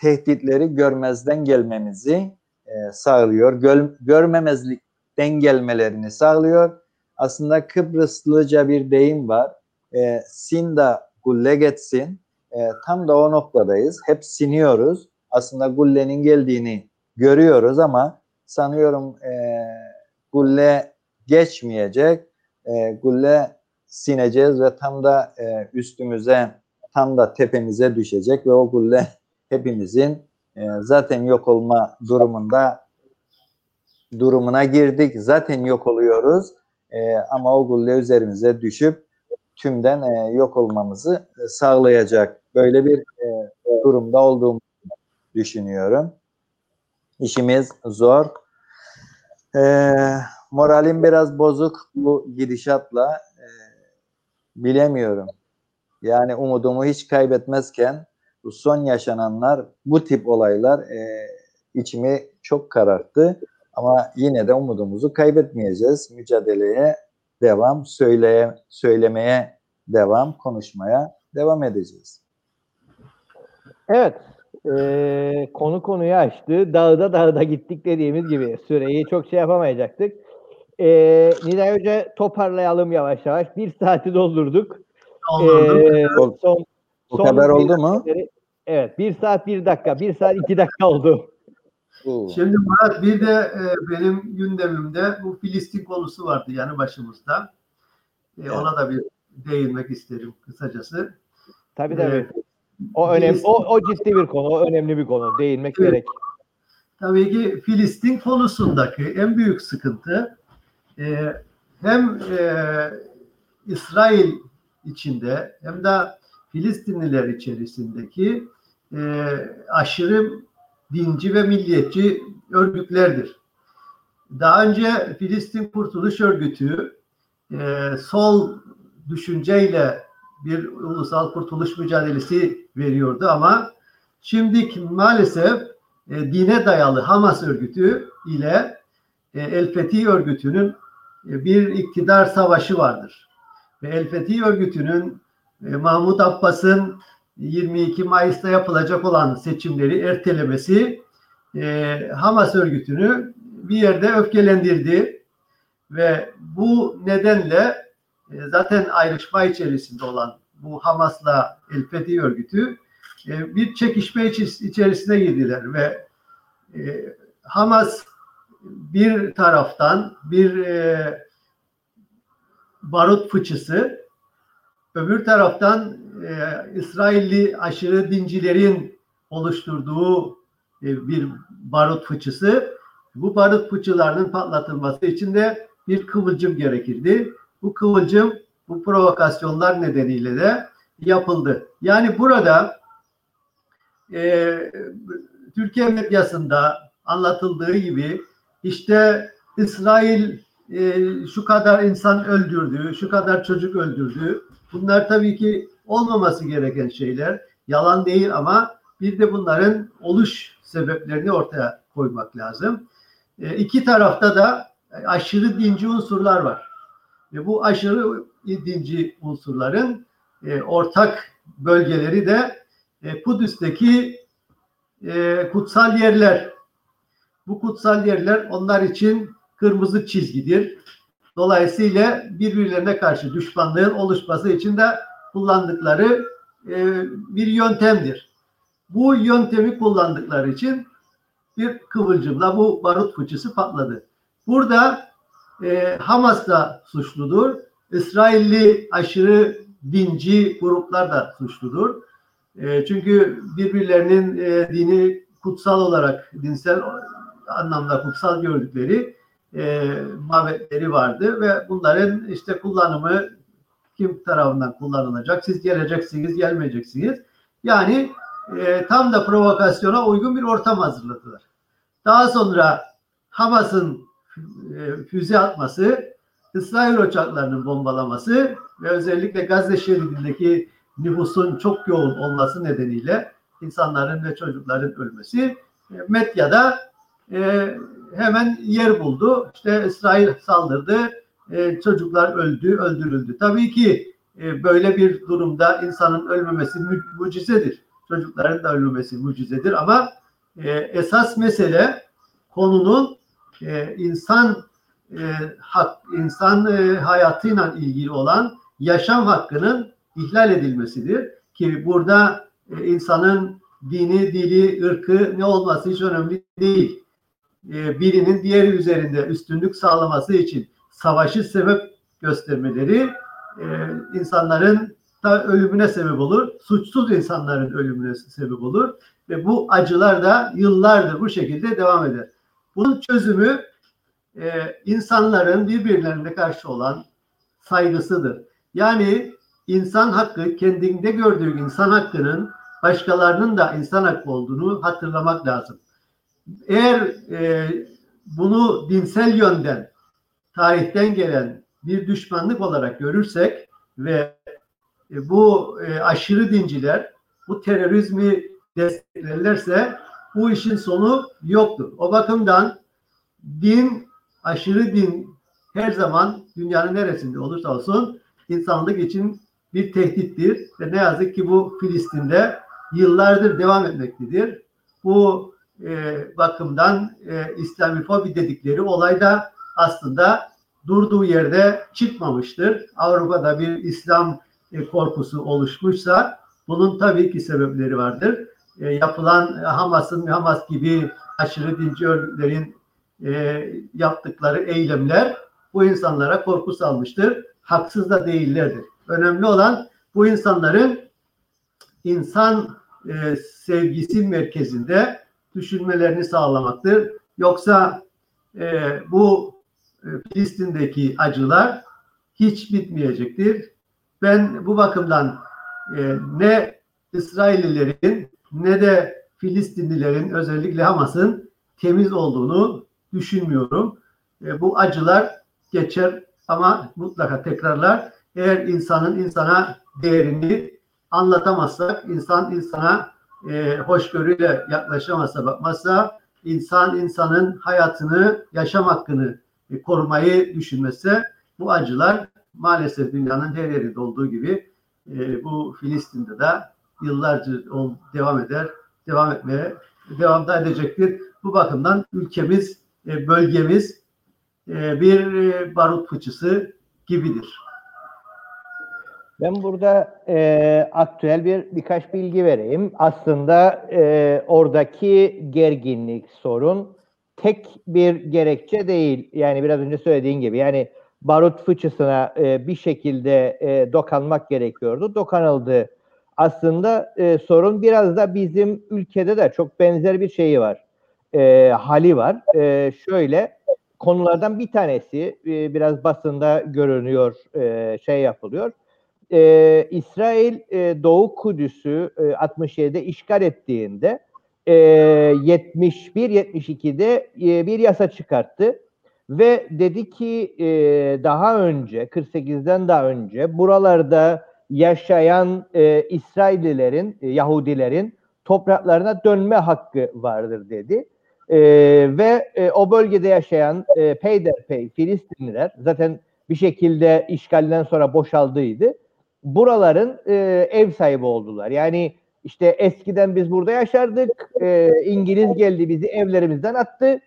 Speaker 3: tehditleri görmezden gelmemizi e, sağlıyor. Gör, görmemezlikten gelmelerini sağlıyor. Aslında Kıbrıslıca bir deyim var. E, sinda gulle getsin. E, tam da o noktadayız. Hep siniyoruz. Aslında gullenin geldiğini görüyoruz ama sanıyorum e, gulle geçmeyecek. E, gulle sineceğiz ve tam da e, üstümüze, tam da tepemize düşecek ve o gulle hepimizin e, zaten yok olma durumunda durumuna girdik. Zaten yok oluyoruz. E, ama o gulle üzerimize düşüp tümden e, yok olmamızı e, sağlayacak. Böyle bir e, durumda olduğumu düşünüyorum. İşimiz zor. E, moralim biraz bozuk bu gidişatla. E, bilemiyorum. Yani umudumu hiç kaybetmezken bu son yaşananlar, bu tip olaylar e, içimi çok kararttı. Ama yine de umudumuzu kaybetmeyeceğiz. Mücadeleye devam, söyleye, söylemeye devam, konuşmaya devam edeceğiz.
Speaker 2: Evet, e, konu konuyu açtı. Dağda dağda gittik dediğimiz gibi süreyi çok şey yapamayacaktık. E, Nilay Hoca toparlayalım yavaş yavaş. Bir saati doldurduk.
Speaker 4: Doldurduk.
Speaker 2: E, son
Speaker 3: Bu kadar oldu mu?
Speaker 2: Evet. Bir saat bir dakika. Bir saat iki dakika oldu.
Speaker 4: Şimdi Murat bir de e, benim gündemimde bu Filistin konusu vardı yanı başımızda. E, Ona da bir değinmek isterim kısacası.
Speaker 2: Tabii tabii. O önemli, o, o ciddi bir konu, o önemli bir konu. Değinmek
Speaker 4: Evet.
Speaker 2: gerek.
Speaker 4: Tabii ki Filistin konusundaki en büyük sıkıntı e, hem e, İsrail içinde hem de Filistinliler içerisindeki e, aşırı dinci ve milliyetçi örgütlerdir. Daha önce Filistin Kurtuluş Örgütü e, sol düşünceyle bir ulusal kurtuluş mücadelesi veriyordu ama şimdi maalesef e, dine dayalı Hamas örgütü ile e, El Fethi örgütünün e, bir iktidar savaşı vardır. Ve El Fethi örgütünün e, Mahmut Abbas'ın 22 Mayıs'ta yapılacak olan seçimleri ertelemesi e, Hamas örgütünü bir yerde öfkelendirdi ve bu nedenle e, zaten ayrışma içerisinde olan bu Hamas'la El Fethi örgütü e, bir çekişme içerisine girdiler ve e, Hamas bir taraftan bir e, barut fıçısı, öbür taraftan İsrailli aşırı dincilerin oluşturduğu bir barut fıçısı. Bu barut fıçılarının patlatılması için de bir kıvılcım gerekirdi. Bu kıvılcım bu provokasyonlar nedeniyle de yapıldı. Yani burada e, Türkiye medyasında anlatıldığı gibi işte İsrail e, şu kadar insan öldürdü, şu kadar çocuk öldürdü. Bunlar tabii ki olmaması gereken şeyler. Yalan değil ama bir de bunların oluş sebeplerini ortaya koymak lazım. E, iki tarafta da aşırı dinci unsurlar var. Ve bu aşırı dinci unsurların e, ortak bölgeleri de e, Kudüs'teki e, kutsal yerler. Bu kutsal yerler onlar için kırmızı çizgidir. Dolayısıyla birbirlerine karşı düşmanlığın oluşması için de kullandıkları e, bir yöntemdir. Bu yöntemi kullandıkları için bir kıvılcımla bu barut fıçısı patladı. Burada e, Hamas da suçludur. İsrailli aşırı dinci gruplar da suçludur. E, çünkü birbirlerinin e, dini kutsal olarak, dinsel anlamda kutsal gördükleri e, mabetleri vardı ve bunların işte kullanımı kim tarafından kullanılacak, siz geleceksiniz, gelmeyeceksiniz. Yani e, tam da provokasyona uygun bir ortam hazırladılar. Daha sonra Hamas'ın füze atması, İsrail uçaklarının bombalaması ve özellikle Gazze şeridindeki nüfusun çok yoğun olması nedeniyle insanların ve çocukların ölmesi e, medyada e, hemen yer buldu. İşte İsrail saldırdı, e, çocuklar öldü, öldürüldü. Tabii ki e, böyle bir durumda insanın ölmemesi mu- mucizedir. Çocukların da ölmemesi mucizedir ama e, esas mesele konunun e, insan e, hak, insan e, hayatıyla ilgili olan yaşam hakkının ihlal edilmesidir. Ki burada e, insanın dini, dili, ırkı ne olması hiç önemli değil. E, birinin diğeri üzerinde üstünlük sağlaması için savaşı sebep göstermeleri e, insanların da ölümüne sebep olur. Suçsuz insanların ölümüne sebep olur. Ve bu acılar da yıllardır bu şekilde devam eder. Bunun çözümü e, insanların birbirlerine karşı olan saygısıdır. Yani insan hakkı kendinde gördüğü insan hakkının başkalarının da insan hakkı olduğunu hatırlamak lazım. Eğer e, bunu dinsel yönden tarihten gelen bir düşmanlık olarak görürsek ve e, bu e, aşırı dinciler bu terörizmi desteklerlerse bu işin sonu yoktur. O bakımdan din, aşırı din her zaman dünyanın neresinde olursa olsun insanlık için bir tehdittir ve ne yazık ki bu Filistin'de yıllardır devam etmektedir. Bu e, bakımdan e, İslamifobi dedikleri olay da aslında durduğu yerde çıkmamıştır. Avrupa'da bir İslam e, korkusu oluşmuşsa bunun tabii ki sebepleri vardır. E, yapılan Hamas'ın Hamas gibi aşırı dinci örgütlerin e, yaptıkları eylemler bu insanlara korku salmıştır. Haksız da değillerdir. Önemli olan bu insanların insan e, sevgisi merkezinde düşünmelerini sağlamaktır. Yoksa e, bu Filistin'deki acılar hiç bitmeyecektir. Ben bu bakımdan e, ne İsraillilerin ne de Filistinlilerin özellikle Hamas'ın temiz olduğunu düşünmüyorum. E, bu acılar geçer ama mutlaka tekrarlar. Eğer insanın insana değerini anlatamazsak, insan insana e, hoşgörüyle yaklaşamazsa, bakmazsa, insan insanın hayatını, yaşam hakkını e, korumayı düşünmezse bu acılar maalesef dünyanın her yerinde olduğu gibi e, bu Filistin'de de yıllarca ol, devam eder, devam etmeye devam da edecektir. Bu bakımdan ülkemiz, e, bölgemiz e, bir e, barut fıçısı gibidir.
Speaker 2: Ben burada e, aktüel bir birkaç bilgi vereyim. Aslında e, oradaki gerginlik sorun tek bir gerekçe değil. Yani biraz önce söylediğin gibi yani barut fıçısına e, bir şekilde e, dokanmak gerekiyordu. Dokanıldı. Aslında e, sorun biraz da bizim ülkede de çok benzer bir şeyi var. E, hali var. E, şöyle konulardan bir tanesi e, biraz basında görünüyor, e, şey yapılıyor e, İsrail e, Doğu Kudüs'ü e, 67'de işgal ettiğinde e, 71-72'de e, bir yasa çıkarttı ve dedi ki e, daha önce 48'den daha önce buralarda yaşayan e, İsraillilerin, e, Yahudilerin topraklarına dönme hakkı vardır dedi. E, ve e, o bölgede yaşayan e, peyderpey Filistinliler zaten bir şekilde işgalden sonra boşaldıydı buraların e, ev sahibi oldular. Yani işte eskiden biz burada yaşardık. E, İngiliz geldi bizi evlerimizden attı.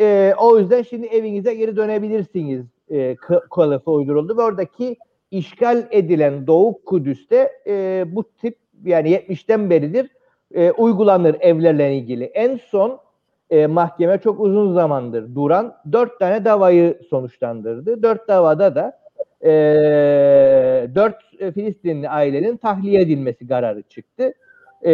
Speaker 2: E, o yüzden şimdi evinize geri dönebilirsiniz e, kılıfı uyduruldu ve oradaki işgal edilen Doğu Kudüs'te e, bu tip yani 70'ten beridir e, uygulanır evlerle ilgili. En son e, mahkeme çok uzun zamandır duran dört tane davayı sonuçlandırdı. Dört davada da e, dört Filistinli ailenin tahliye edilmesi kararı çıktı. E,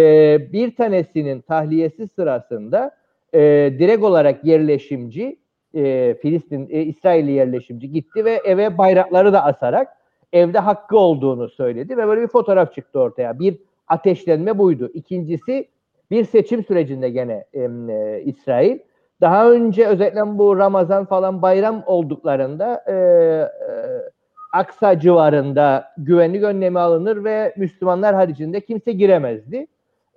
Speaker 2: bir tanesinin tahliyesi sırasında e, direkt olarak yerleşimci e, Filistin, e, İsrailli yerleşimci gitti ve eve bayrakları da asarak evde hakkı olduğunu söyledi ve böyle bir fotoğraf çıktı ortaya. Bir ateşlenme buydu. İkincisi bir seçim sürecinde gene e, İsrail. Daha önce özellikle bu Ramazan falan bayram olduklarında e, e, Aksa civarında güvenlik önlemi alınır ve Müslümanlar haricinde kimse giremezdi.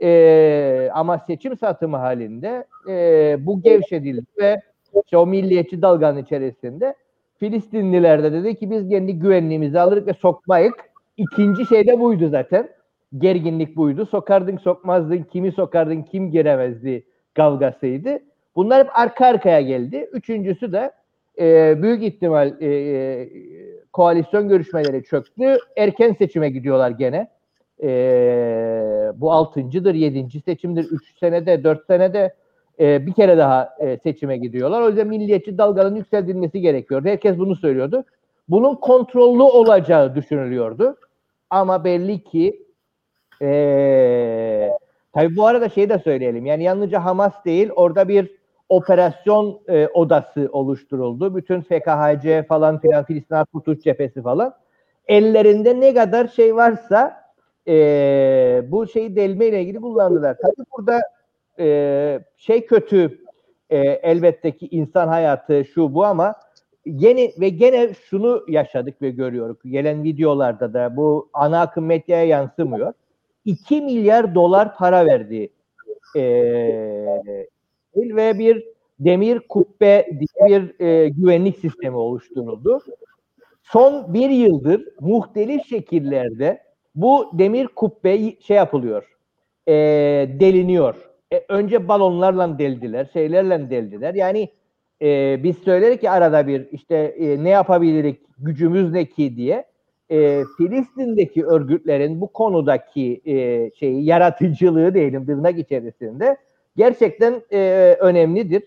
Speaker 2: E, ama seçim satımı halinde e, bu gevşedildi ve işte o milliyetçi dalganın içerisinde Filistinliler de dedi ki biz kendi güvenliğimizi alırız ve sokmayık. İkinci şey de buydu zaten. Gerginlik buydu. Sokardın sokmazdın, kimi sokardın, kim giremezdi kavgasıydı. Bunlar hep arka arkaya geldi. Üçüncüsü de e, büyük ihtimal e, e, koalisyon görüşmeleri çöktü. Erken seçime gidiyorlar gene. E, bu altıncıdır, yedinci seçimdir. Üç senede, dört senede e, bir kere daha e, seçime gidiyorlar. O yüzden milliyetçi dalganın yükseltilmesi gerekiyordu. Herkes bunu söylüyordu. Bunun kontrollü olacağı düşünülüyordu. Ama belli ki e, tabii bu arada şey de söyleyelim. Yani yalnızca Hamas değil orada bir operasyon e, odası oluşturuldu. Bütün FKHC falan filan Filistin Kurtuluş Cephesi falan. Ellerinde ne kadar şey varsa e, bu şeyi delme ile ilgili kullandılar. Tabii burada e, şey kötü e, elbette ki insan hayatı şu bu ama gene ve gene şunu yaşadık ve görüyoruz. Gelen videolarda da bu ana akım medyaya yansımıyor. 2 milyar dolar para verdi e, ve bir demir kubbe diye bir e, güvenlik sistemi oluşturuldu. Son bir yıldır muhtelif şekillerde bu demir kubbe şey yapılıyor, e, deliniyor. E, önce balonlarla deldiler, şeylerle deldiler. Yani e, biz söylerik ki arada bir işte e, ne yapabiliriz, gücümüz ne ki diye. E, Filistin'deki örgütlerin bu konudaki e, şeyi yaratıcılığı diyelim tırnak içerisinde gerçekten e, önemlidir.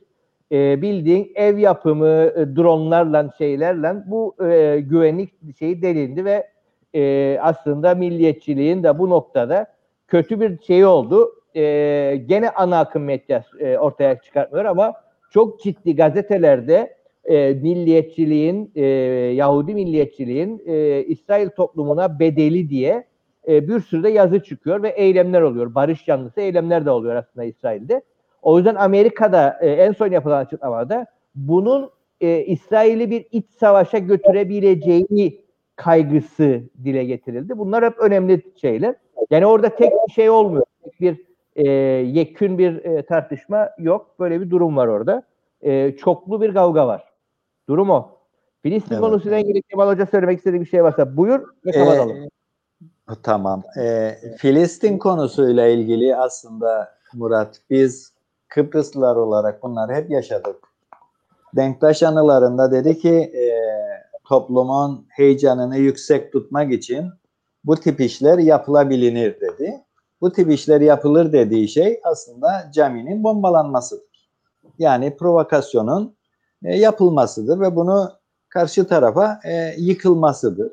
Speaker 2: E, bildiğin ev yapımı e, dronlarla şeylerle bu e, güvenlik şeyi delindi ve e, aslında milliyetçiliğin de bu noktada kötü bir şey oldu. E, gene ana akım medya e, ortaya çıkartmıyor ama çok ciddi gazetelerde e, milliyetçiliğin, e, Yahudi milliyetçiliğin e, İsrail toplumuna bedeli diye e, bir sürü de yazı çıkıyor ve eylemler oluyor. Barış yanlısı eylemler de oluyor aslında İsrail'de. O yüzden Amerika'da e, en son yapılan açıklamada bunun e, İsrail'i bir iç savaşa götürebileceği kaygısı dile getirildi. Bunlar hep önemli şeyler. Yani orada tek bir şey olmuyor. Tek bir e, yekün bir e, tartışma yok. Böyle bir durum var orada. E, çoklu bir kavga var. Durum o. Filistin evet. konusuyla ilgili Kemal Hoca söylemek istediği bir şey varsa buyur ve kapatalım. Ee,
Speaker 3: tamam. Ee, Filistin konusuyla ilgili aslında Murat biz Kıbrıslılar olarak bunları hep yaşadık. Denktaş anılarında dedi ki e, toplumun heyecanını yüksek tutmak için bu tip işler yapılabilir dedi. Bu tip işler yapılır dediği şey aslında caminin bombalanmasıdır. Yani provokasyonun e, yapılmasıdır ve bunu karşı tarafa e, yıkılmasıdır.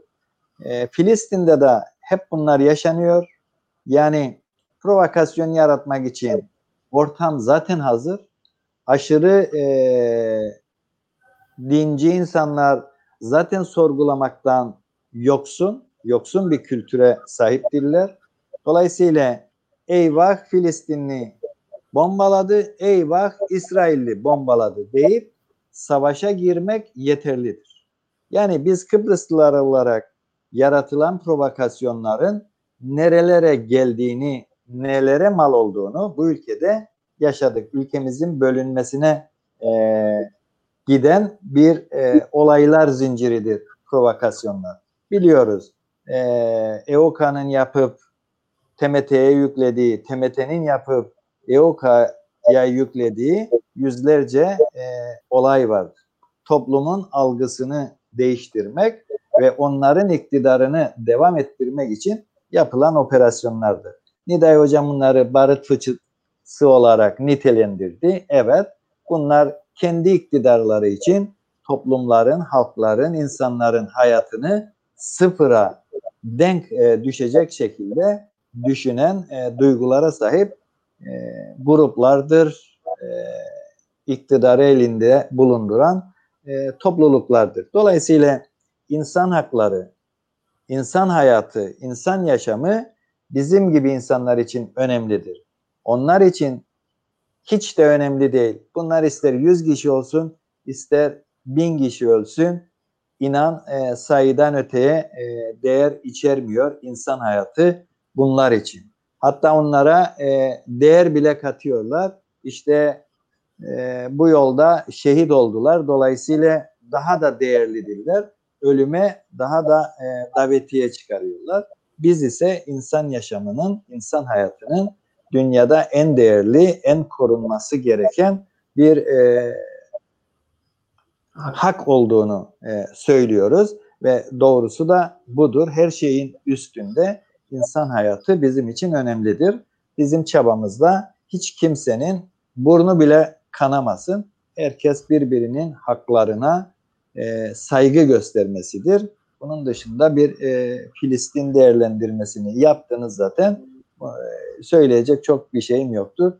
Speaker 3: E, Filistin'de de hep bunlar yaşanıyor. Yani provokasyon yaratmak için ortam zaten hazır. Aşırı e, dinci insanlar zaten sorgulamaktan yoksun, yoksun bir kültüre sahip değiller. Dolayısıyla eyvah Filistinli bombaladı, eyvah İsrailli bombaladı deyip savaşa girmek yeterlidir. Yani biz Kıbrıslılar olarak yaratılan provokasyonların nerelere geldiğini, nelere mal olduğunu bu ülkede yaşadık. Ülkemizin bölünmesine e, giden bir e, olaylar zinciridir provokasyonlar. Biliyoruz. E, EOKA'nın yapıp TMT'ye yüklediği, TMT'nin yapıp EOKA'ya yüklediği yüzlerce e, olay var. Toplumun algısını değiştirmek ve onların iktidarını devam ettirmek için yapılan operasyonlardır. Niday Hocam bunları barut fıçısı olarak nitelendirdi. Evet, bunlar kendi iktidarları için toplumların, halkların, insanların hayatını sıfıra denk e, düşecek şekilde düşünen e, duygulara sahip e, gruplardır, e, iktidarı elinde bulunduran e, topluluklardır. Dolayısıyla insan hakları, insan hayatı, insan yaşamı bizim gibi insanlar için önemlidir. Onlar için hiç de önemli değil. Bunlar ister 100 kişi olsun, ister 1000 kişi ölsün. İnan e, sayıdan öteye e, değer içermiyor insan hayatı bunlar için. Hatta onlara e, değer bile katıyorlar. İşte e, bu yolda şehit oldular. Dolayısıyla daha da değerlidirler. Ölüme daha da e, davetiye çıkarıyorlar. Biz ise insan yaşamının, insan hayatının dünyada en değerli, en korunması gereken bir e, hak olduğunu e, söylüyoruz ve doğrusu da budur. Her şeyin üstünde insan hayatı bizim için önemlidir. Bizim çabamızda hiç kimsenin burnu bile kanamasın. Herkes birbirinin haklarına e, saygı göstermesidir. Bunun dışında bir e, Filistin değerlendirmesini yaptınız zaten. E, söyleyecek çok bir şeyim yoktur.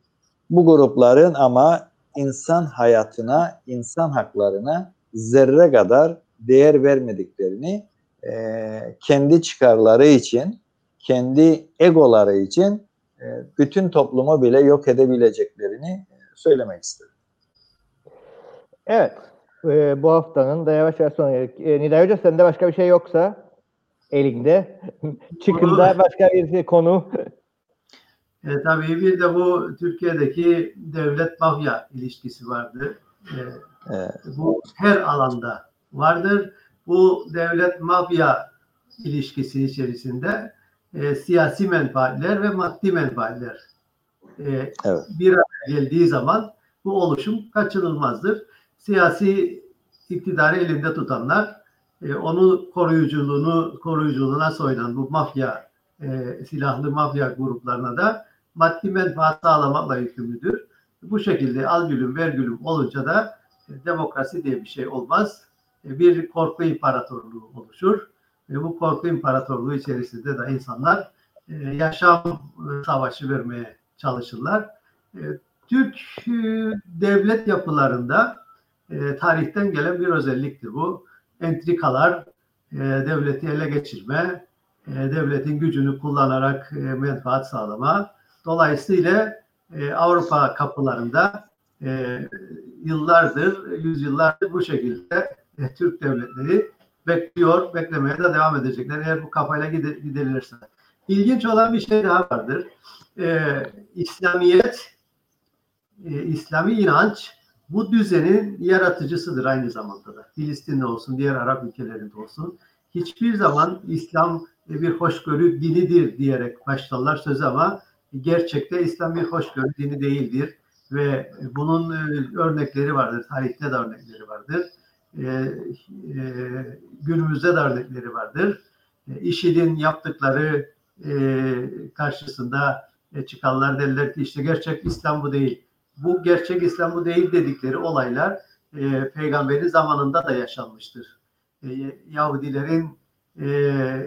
Speaker 3: Bu grupların ama insan hayatına, insan haklarına zerre kadar değer vermediklerini e, kendi çıkarları için, kendi egoları için e, bütün toplumu bile yok edebileceklerini e, söylemek istedim.
Speaker 2: Evet. E, bu haftanın da yavaş yavaş sona geldik. E, Nilay Hoca sende başka bir şey yoksa elinde çıkında başka bir konu
Speaker 4: E, tabii bir de bu Türkiye'deki devlet mafya ilişkisi vardı. E,
Speaker 3: Evet.
Speaker 4: Bu her alanda vardır. Bu devlet mafya ilişkisi içerisinde e, siyasi menfaatler ve maddi menfaatler e,
Speaker 3: Evet.
Speaker 4: bir araya geldiği zaman bu oluşum kaçınılmazdır. Siyasi iktidarı elinde tutanlar e, onu koruyuculuğunu koruyuculuğuna soyunan bu mafya e, silahlı mafya gruplarına da maddi menfaat sağlamakla yükümlüdür. Bu şekilde al gülüm ver gülüm olunca da e, demokrasi diye bir şey olmaz. E, bir korku imparatorluğu oluşur. Ve bu korku imparatorluğu içerisinde de insanlar e, yaşam e, savaşı vermeye çalışırlar. E, Türk e, devlet yapılarında e, tarihten gelen bir özelliktir bu. Entrikalar, e, devleti ele geçirme, e, devletin gücünü kullanarak e, menfaat sağlama. Dolayısıyla e, Avrupa kapılarında e, yıllardır, yüzyıllardır bu şekilde e, Türk devletleri bekliyor, beklemeye de devam edecekler eğer bu kafayla gidilirse. İlginç olan bir şey daha vardır. E, İslamiyet, e, İslami inanç bu düzenin yaratıcısıdır aynı zamanda da. Filistin'de olsun, diğer Arap ülkelerinde olsun. Hiçbir zaman İslam e, bir hoşgörü dinidir diyerek başlarlar söz ama gerçekte İslam bir hoşgörü dini değildir ve bunun e, örnekleri vardır. Tarihte de örnekleri vardır. E, e, örnekleri vardır. E, IŞİD'in yaptıkları e, karşısında e, çıkanlar derler ki işte gerçek İslam bu değil. Bu gerçek İslam bu değil dedikleri olaylar e, peygamberin zamanında da yaşanmıştır. E, Yahudilerin e,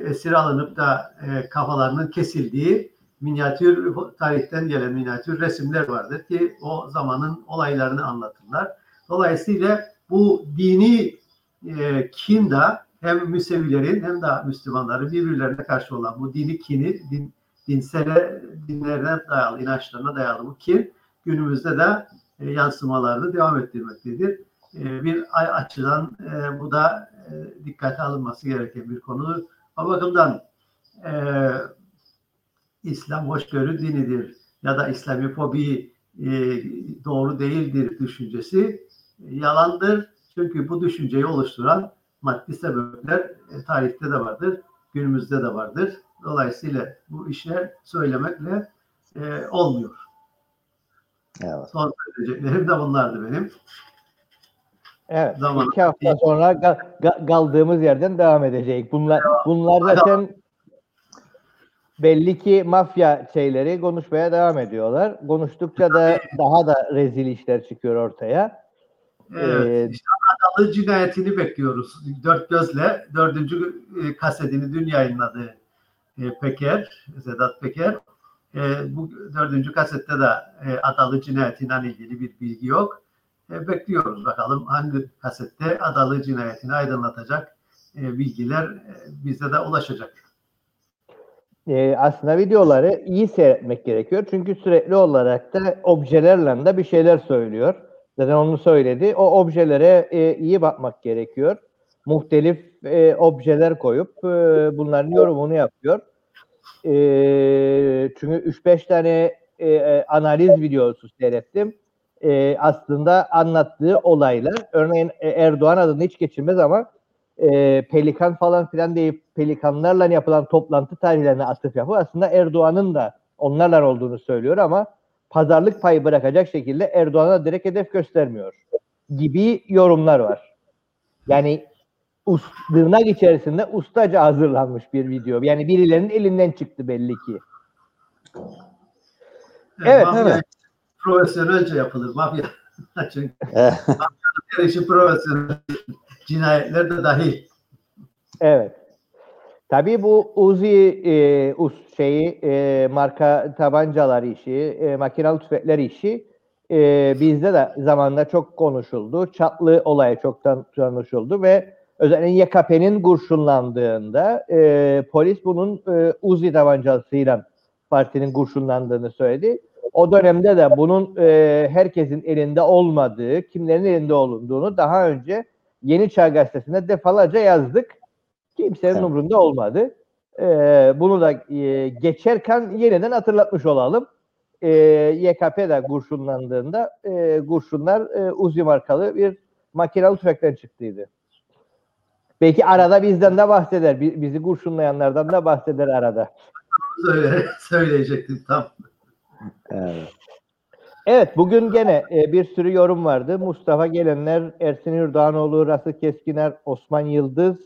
Speaker 4: esir alınıp da kafalarının kesildiği minyatür tarihten gelen minyatür resimler vardır ki o zamanın olaylarını anlatırlar. Dolayısıyla bu dini e, kin da hem Müsevilerin hem de Müslümanların birbirlerine karşı olan bu dini kini, din, dinsel dinlerine dayalı, inançlarına dayalı bu kin günümüzde de e, yansımalarını devam ettirmektedir. E, bir ay açıdan e, bu da e, dikkate alınması gereken bir konudur. O bakımdan e, İslam hoşgörü dinidir ya da İslamifobi e, doğru değildir düşüncesi yalandır. Çünkü bu düşünceyi oluşturan maddi sebepler e, tarihte de vardır, günümüzde de vardır. Dolayısıyla bu işler söylemekle e, olmuyor.
Speaker 3: Evet.
Speaker 4: Son söyleyeceklerim de bunlardı benim.
Speaker 2: Evet.
Speaker 4: Zaman-
Speaker 2: iki hafta sonra ga- ga- kaldığımız yerden devam edecek. Bunlar bunlar zaten belli ki mafya şeyleri konuşmaya devam ediyorlar. Konuştukça da daha da rezil işler çıkıyor ortaya.
Speaker 4: Evet,
Speaker 2: Ee,
Speaker 4: işte cinayetini bekliyoruz. Dört gözle dördüncü e, kasetini dün yayınladı e, Peker, Sedat Peker. E, bu dördüncü kasette de e, Adalı cinayetiyle ilgili bir bilgi yok. E, bekliyoruz bakalım hangi kasette Adalı cinayetini aydınlatacak e, bilgiler e, bize de ulaşacak.
Speaker 2: e, aslında videoları iyi seyretmek gerekiyor. Çünkü sürekli olarak da objelerle de bir şeyler söylüyor. Zaten onu söyledi. O objelere e, iyi bakmak gerekiyor. Muhtelif e, objeler koyup e, bunların yorumunu yapıyor. E, çünkü 3-5 tane e, e, analiz videosu seyrettim. E, aslında anlattığı olaylar, örneğin e, Erdoğan adını hiç geçirmez ama e, pelikan falan filan deyip pelikanlarla yapılan toplantı tarihlerine atıf yapıp aslında Erdoğan'ın da onlarla olduğunu söylüyor ama pazarlık payı bırakacak şekilde Erdoğan'a direkt hedef göstermiyor gibi yorumlar var. Yani tırnak içerisinde ustaca hazırlanmış bir video. Yani birilerinin elinden çıktı belli ki. Evet,
Speaker 4: mafya
Speaker 3: evet.
Speaker 4: Profesyonelce yapılır mafya. Çünkü
Speaker 3: Evet.
Speaker 4: her işi profesyonel. Cinayetler de dahil.
Speaker 2: Evet. Tabii bu Uzi e, us şeyi e, marka tabancalar işi, e, makinalı tüfekler işi e, bizde de zamanında çok konuşuldu. Çatlı olayı çoktan konuşuldu ve özellikle YKP'nin kurşunlandığında e, polis bunun e, Uzi tabancasıyla partinin kurşunlandığını söyledi. O dönemde de bunun e, herkesin elinde olmadığı, kimlerin elinde olunduğunu daha önce Yeni Çağ Gazetesi'nde defalarca yazdık. Kimsenin
Speaker 3: Evet.
Speaker 2: umurunda olmadı. Ee, bunu da e, geçerken yeniden hatırlatmış olalım. Ee, YKP de kurşunlandığında e, kurşunlar e, Uzi markalı bir makinalı tüfekten çıktıydı. Belki arada bizden de bahseder. bi- Bizi kurşunlayanlardan da bahseder arada.
Speaker 4: Söyle, söyleyecektim tam.
Speaker 3: Evet.
Speaker 2: Evet bugün gene e, bir sürü yorum vardı. Mustafa Gelenler, Ersin Yurdanoğlu, Rasıl Keskiner, Osman Yıldız,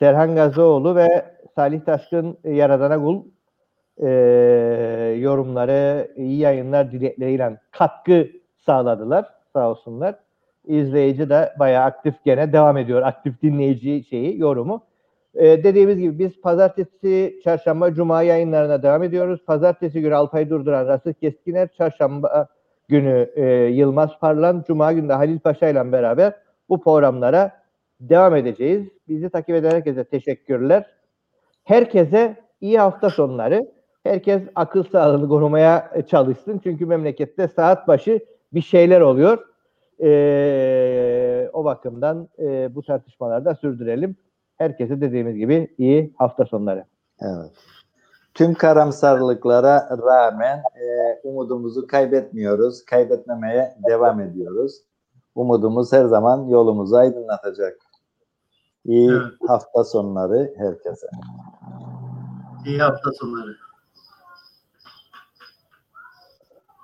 Speaker 2: Serhan Gazioğlu ve Salih Taşkın e, Yaradana Kul e, yorumları, iyi yayınlar dilekleriyle katkı sağladılar. Sağ olsunlar. İzleyici de bayağı aktif gene devam ediyor. Aktif dinleyici şeyi, yorumu. E, dediğimiz gibi biz pazartesi, çarşamba, cuma yayınlarına devam ediyoruz. Pazartesi günü Alpay Durduran, Rasıl Keskiner, çarşamba günü e, Yılmaz Parlan, cuma günü de Halil Paşa ile beraber bu programlara devam edeceğiz. Bizi takip eden herkese teşekkürler. Herkese iyi hafta sonları. Herkes akıl sağlığını korumaya çalışsın. Çünkü memlekette saat başı bir şeyler oluyor. Ee, o bakımdan e, bu tartışmalarda sürdürelim. Herkese dediğimiz gibi iyi hafta sonları.
Speaker 3: Evet. Tüm karamsarlıklara rağmen e, umudumuzu kaybetmiyoruz. Kaybetmemeye devam ediyoruz. Umudumuz her zaman yolumuzu aydınlatacak. İyi
Speaker 4: Evet.
Speaker 3: hafta sonları herkese.
Speaker 4: İyi hafta sonları.